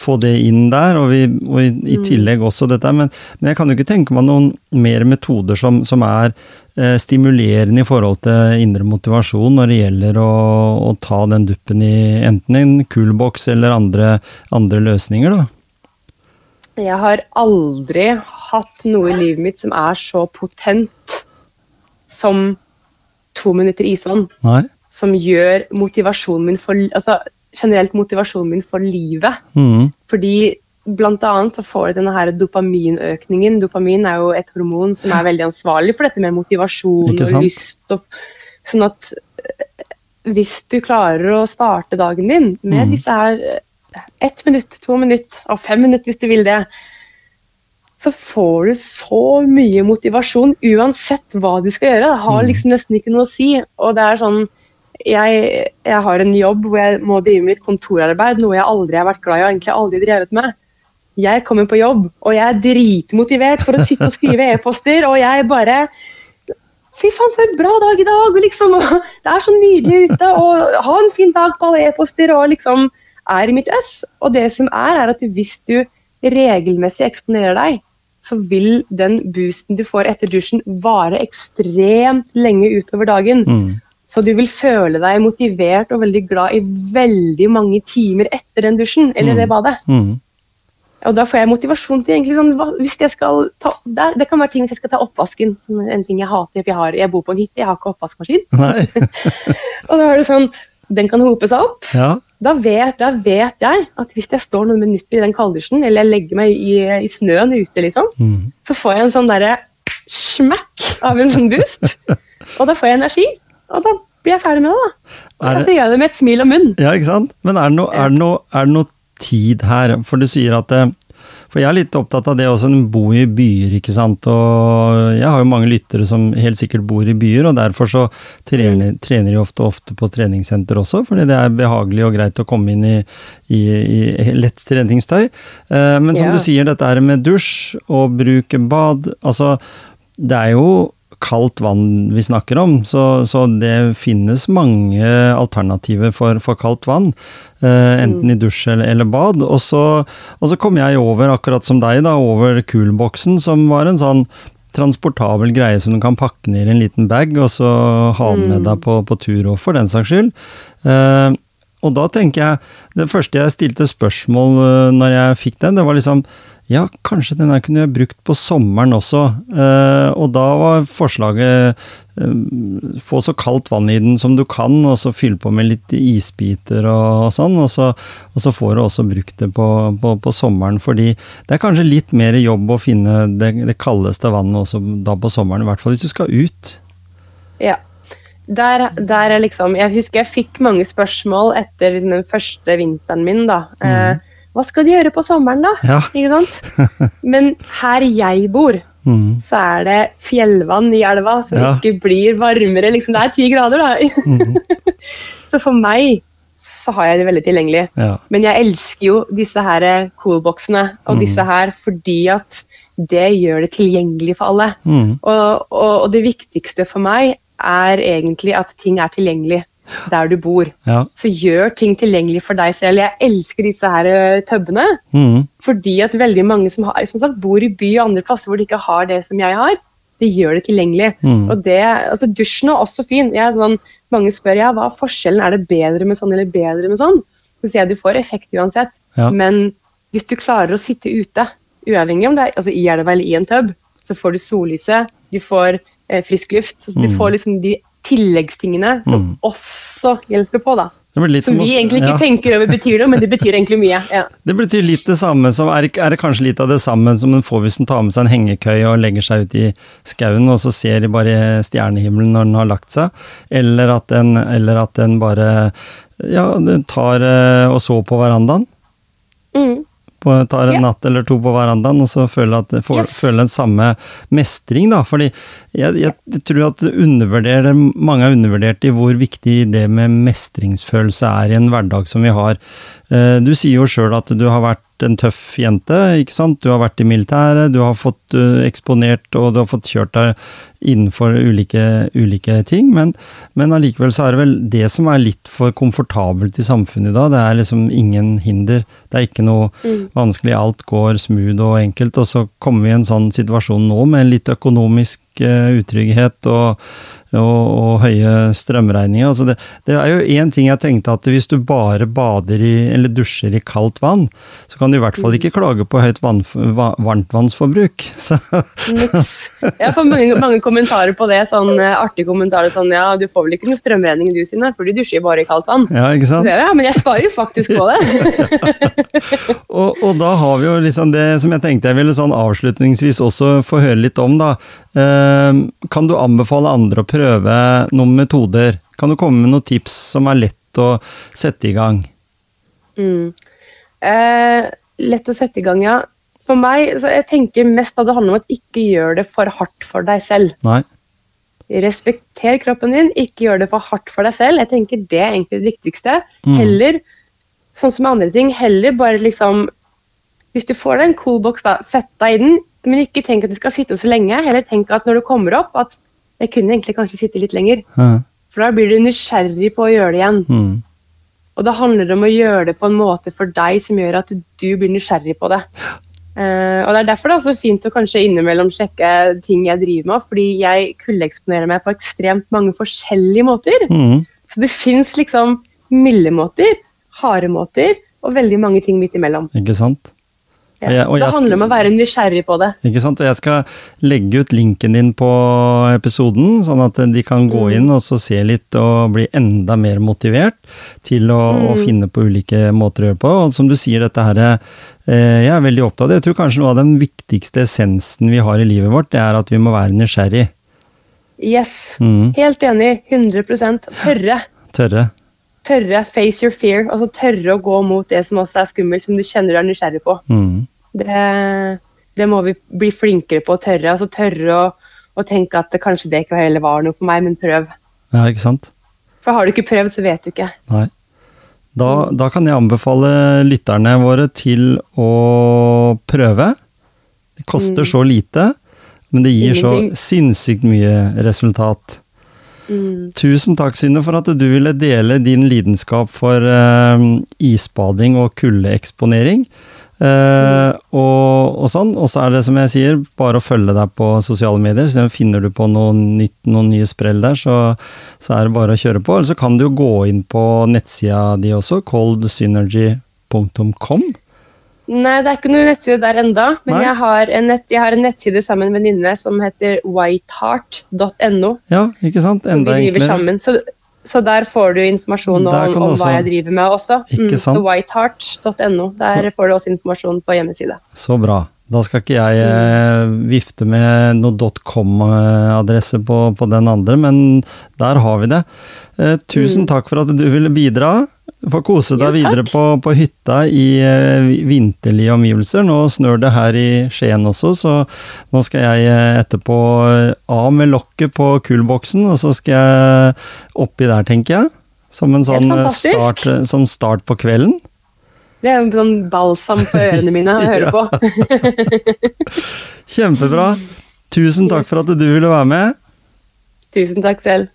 A: få det inn der, og, vi, og i, i tillegg også dette. Men, men jeg kan jo ikke tenke meg noen mer metoder som, som er eh, stimulerende i forhold til indre motivasjon når det gjelder å, å ta den duppen i enten en coolbox eller andre, andre løsninger, da.
B: Jeg har aldri hatt noe i livet mitt som er så potent som to minutter isvann.
A: Nei?
B: Som gjør motivasjonen min for altså generelt motivasjonen min for livet.
A: Mm.
B: Fordi blant annet så får du denne her dopaminøkningen. Dopamin er jo et hormon som er veldig ansvarlig for dette med motivasjon og lyst. Og, sånn at eh, hvis du klarer å starte dagen din med
A: mm.
B: disse her eh, ett minutt, to minutt og fem minutter hvis du vil det, så får du så mye motivasjon uansett hva du skal gjøre. Det har
A: Mhm.
B: liksom nesten ikke noe å si. Og det er sånn jeg, jeg har en jobb hvor jeg må drive med litt kontorarbeid, noe jeg aldri har vært glad i og egentlig aldri drevet med. Jeg kommer på jobb, og jeg er dritmotivert for å sitte og skrive e-poster, og jeg bare Fy faen, for en bra dag i dag! Liksom, det er så nydelig ute, og ha en fin dag på alle e-poster, og liksom er i mitt ess. Og det som er, er at hvis du regelmessig eksponerer deg, så vil den boosten du får etter dusjen, vare ekstremt lenge utover dagen.
A: Mm.
B: Så du vil føle deg motivert og veldig glad i veldig mange timer etter den dusjen eller det badet.
A: Mm.
B: Og da får jeg motivasjon til egentlig sånn hva- hvis jeg skal ta, det, det kan være ting hvis jeg skal ta oppvasken, som en ting jeg hater. For jeg, har, jeg bor på en hytte, jeg har ikke oppvaskmaskin. [laughs] Og da er det sånn, den kan hope seg opp.
A: Ja.
B: Da vet, da vet jeg at hvis jeg står noen minutter i den kalddusjen, eller jeg legger meg i, i snøen ute, liksom,
A: Mm.
B: så får jeg en sånn derre smekk av en sånn boost. [laughs] Og da får jeg energi. Og da blir jeg ferdig med det, da.
A: Det-
B: så gjør jeg det med et smil og munn.
A: Ja, ikke sant? Men er det noe, er det noe, er det noe tid her? For du sier at For jeg er litt opptatt av det også, en bo i byer, ikke sant. Og jeg har jo mange lyttere som helt sikkert bor i byer, og derfor så trener, trener de ofte, ofte på treningssenter også, fordi det er behagelig og greit å komme inn i, i, i lett treningstøy. Eh, Men som
B: Ja.
A: du sier, dette er med dusj og bruke bad. Altså, det er jo kaldt vann vi snakker om, så, så det finnes mange alternativer for, for kaldt vann. Uh, enten i dusj eller, eller bad. Og så, og så kom jeg over, akkurat som deg, da, over Coolboxen, som var en sånn transportabel greie som du kan pakke ned i en liten bag, og så ha den med deg på, på tur òg, for den saks skyld. Uh, og da tenker jeg Det første jeg stilte spørsmål uh, når jeg fikk den, det var liksom ja, kanskje den her kunne jeg brukt på sommeren også. Eh, og da var forslaget eh, få så kaldt vann i den som du kan, og så fylle på med litt isbiter og, sånn. Og så, og så får du også brukt det på, på, på sommeren, fordi det er kanskje litt mer jobb å finne det, det kaldeste vannet også da på sommeren, i hvert fall hvis du skal ut.
B: Ja. Der, der er liksom Jeg husker jeg fikk mange spørsmål etter liksom den første vinteren min, da. Eh, hva skal de gjøre på sommeren, da?
A: Ja.
B: Ikke sant? [laughs] Men her jeg bor,
A: Mm.
B: så er det fjellvann i elva som
A: Ja.
B: ikke blir varmere. Liksom. Det er ti grader, da. [laughs] så for meg så har jeg det veldig tilgjengelig.
A: Ja.
B: Men jeg elsker jo disse her coolboxene og disse her fordi at det gjør det tilgjengelig for alle.
A: Mm.
B: Og, og, og det viktigste for meg er egentlig at ting er tilgjengelig der du bor.
A: Ja.
B: Så gjør ting tilgjengelig for deg selv. Jeg elsker disse her tøbbene.
A: Mm.
B: Fordi at veldig mange som, har, som sagt, bor i by og andre plasser hvor de ikke har det som jeg har, det gjør det tilgjengelig.
A: Mm.
B: Og det, altså Dusjen er også fin. Jeg er sånn, mange spør ja, hva er forskjellen, er det bedre med sånn eller bedre med sånn? Så sier jeg du får effekt uansett.
A: Ja.
B: Men hvis du klarer å sitte ute, uavhengig om det er altså i elva eller i en tub, så får du sollyset, du får eh, frisk luft. Så du
A: Mm.
B: får liksom de tilleggstingene som
A: Mm.
B: også hjelper på, da. Som vi egentlig ikke
A: ja.
B: tenker over betyr noe, men det betyr egentlig mye. Ja. [laughs]
A: Det betyr litt det samme som er, er det kanskje litt av det samme som en får hvis en tar med seg en hengekøye og legger seg ut i skauen, og så ser de bare stjernehimmelen når den har lagt seg, eller at den, eller at en bare ja, tar eh, og så på verandaen.
B: Mm.
A: På, tar en
B: Ja.
A: natt eller to på verandaen, og så føler at for,
B: Yes.
A: føler den samme mestring, da. Fordi jeg, jeg tror at mange har undervurdert i hvor viktig det med mestringsfølelse er i en hverdag som vi har. Eh, Du sier jo sjøl at du har vært en tøff jente, ikke sant. Du har vært i militæret, du har fått eh, eksponert og du har fått kjørt deg innenfor ulike, ulike ting, men, men allikevel så er det vel det som er litt for komfortabelt i samfunnet i dag. Det er liksom ingen hinder. Det er ikke noe vanskelig, alt går smooth og enkelt. Og så kommer vi i en sånn situasjon nå med litt økonomisk utrygghet og, og, og høye strømregninger. Altså det, det er jo én ting jeg tenkte at hvis du bare bader i, eller dusjer i kaldt vann, så kan du i hvert fall ikke klage på høyt vann, va, varmtvannsforbruk. [laughs] Så,
B: Jeg får mange, mange kommentarer på det. sånn eh, Artige kommentarer sånn Ja, du får vel ikke noe strømregning du, Synne, for du dusjer bare i kaldt vann.
A: ja, ikke sant?
B: jeg, ja, men jeg sparer jo faktisk på det. [laughs]
A: Og, og da har vi jo liksom det som jeg tenkte jeg ville sånn avslutningsvis også få høre litt om, da. Eh, kan du anbefale andre å prøve noen metoder? Kan du komme med noen tips som er lett å sette i gang?
B: Mm. Eh, lett å sette i gang, ja. For meg, så jeg tenker mest at det handler om at ikke gjør det for hardt for deg selv.
A: Nei?
B: Respekter kroppen din, ikke gjør det for hardt for deg selv. Jeg tenker Det er egentlig det viktigste.
A: Mm.
B: Heller, sånn som med andre ting, heller bare liksom Hvis du får deg en cool box, da, sett deg i den, men ikke tenk at du skal sitte så lenge. Heller tenk at når du kommer opp, at jeg kunne egentlig kanskje sitte litt lenger.
A: Ja.
B: For da blir du nysgjerrig på å gjøre det igjen.
A: Mm.
B: Og da handler det om å gjøre det på en måte for deg som gjør at du blir nysgjerrig på det. Uh, og Det er derfor det er så fint å kanskje innimellom sjekke ting jeg driver med, fordi jeg kuldeeksponerer meg på ekstremt mange forskjellige måter.
A: Mm.
B: Så det fins liksom milde måter, harde måter og veldig mange ting midt imellom.
A: Ikke sant?
B: Ja. Det handler om å være nysgjerrig på det.
A: Ikke sant? Og jeg skal legge ut linken din på episoden, sånn at de kan gå inn og så se litt og bli enda mer motivert til å, å finne på ulike måter å gjøre på. Og som du sier, dette her eh, Jeg er veldig opptatt av det. Jeg tror kanskje noe av den viktigste essensen vi har i livet vårt, det er at vi må være nysgjerrig.
B: Yes.
A: Mm.
B: Helt enig. 100% Tørre.
A: Tørre.
B: Tørre. Face your fear. Altså tørre å gå mot det som også er skummelt, som du kjenner du er nysgjerrig på.
A: Mm.
B: Det, det må vi bli flinkere på å tørre. Altså tørre å, å tenke at det, kanskje det ikke heller var noe for meg, men prøv.
A: Ja, ikke sant?
B: For har du ikke prøvd, så vet du ikke.
A: Nei. Da, da kan jeg anbefale lytterne våre til å prøve. Det koster så lite, men det gir så sinnssykt mye resultat.
B: Mm.
A: Tusen takk, Synne, for at du ville dele din lidenskap for eh, isbading og kuldeeksponering. Eh, og, og sånn. Og så er det som jeg sier, bare å følge deg på sosiale medier. Så finner du på noe nytt, noen nye sprell der, så, så er det bare å kjøre på. Eller så kan du jo gå inn på nettsida di også, coldsynergy.com.
B: Nei, det er ikke noen nettside der enda, men jeg har, en nett, jeg har en nettside sammen med en venninne som heter whiteheart.no.
A: Ja, ikke sant? Enda enklere.
B: sammen. Så, så der får du informasjon om, om
A: også-
B: hva jeg driver med også. Mm,
A: Ikke sant?
B: så whiteheart.no. Der får du også informasjon på hjemmeside.
A: Så bra. Da skal ikke jeg eh, vifte med noe .com-adresse på, på den andre, men der har vi det. Eh, tusen takk for at du ville bidra. Få kose deg
B: Jo,
A: videre på, på hytta i uh, vinterlige omgivelser. Nå snør det her i Skien også, så nå skal jeg eh, etterpå eh, av med lokket på kullboksen, og så skal jeg oppi der, tenker jeg. Som en sånn start, som start på kvelden.
B: Det er en sånn balsam for ørene mine å høre [laughs] på. [laughs] [laughs]
A: Kjempebra. Tusen takk for at du ville være med.
B: Tusen takk selv.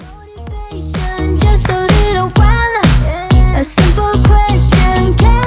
C: Motivation, just a little while. A simple question, can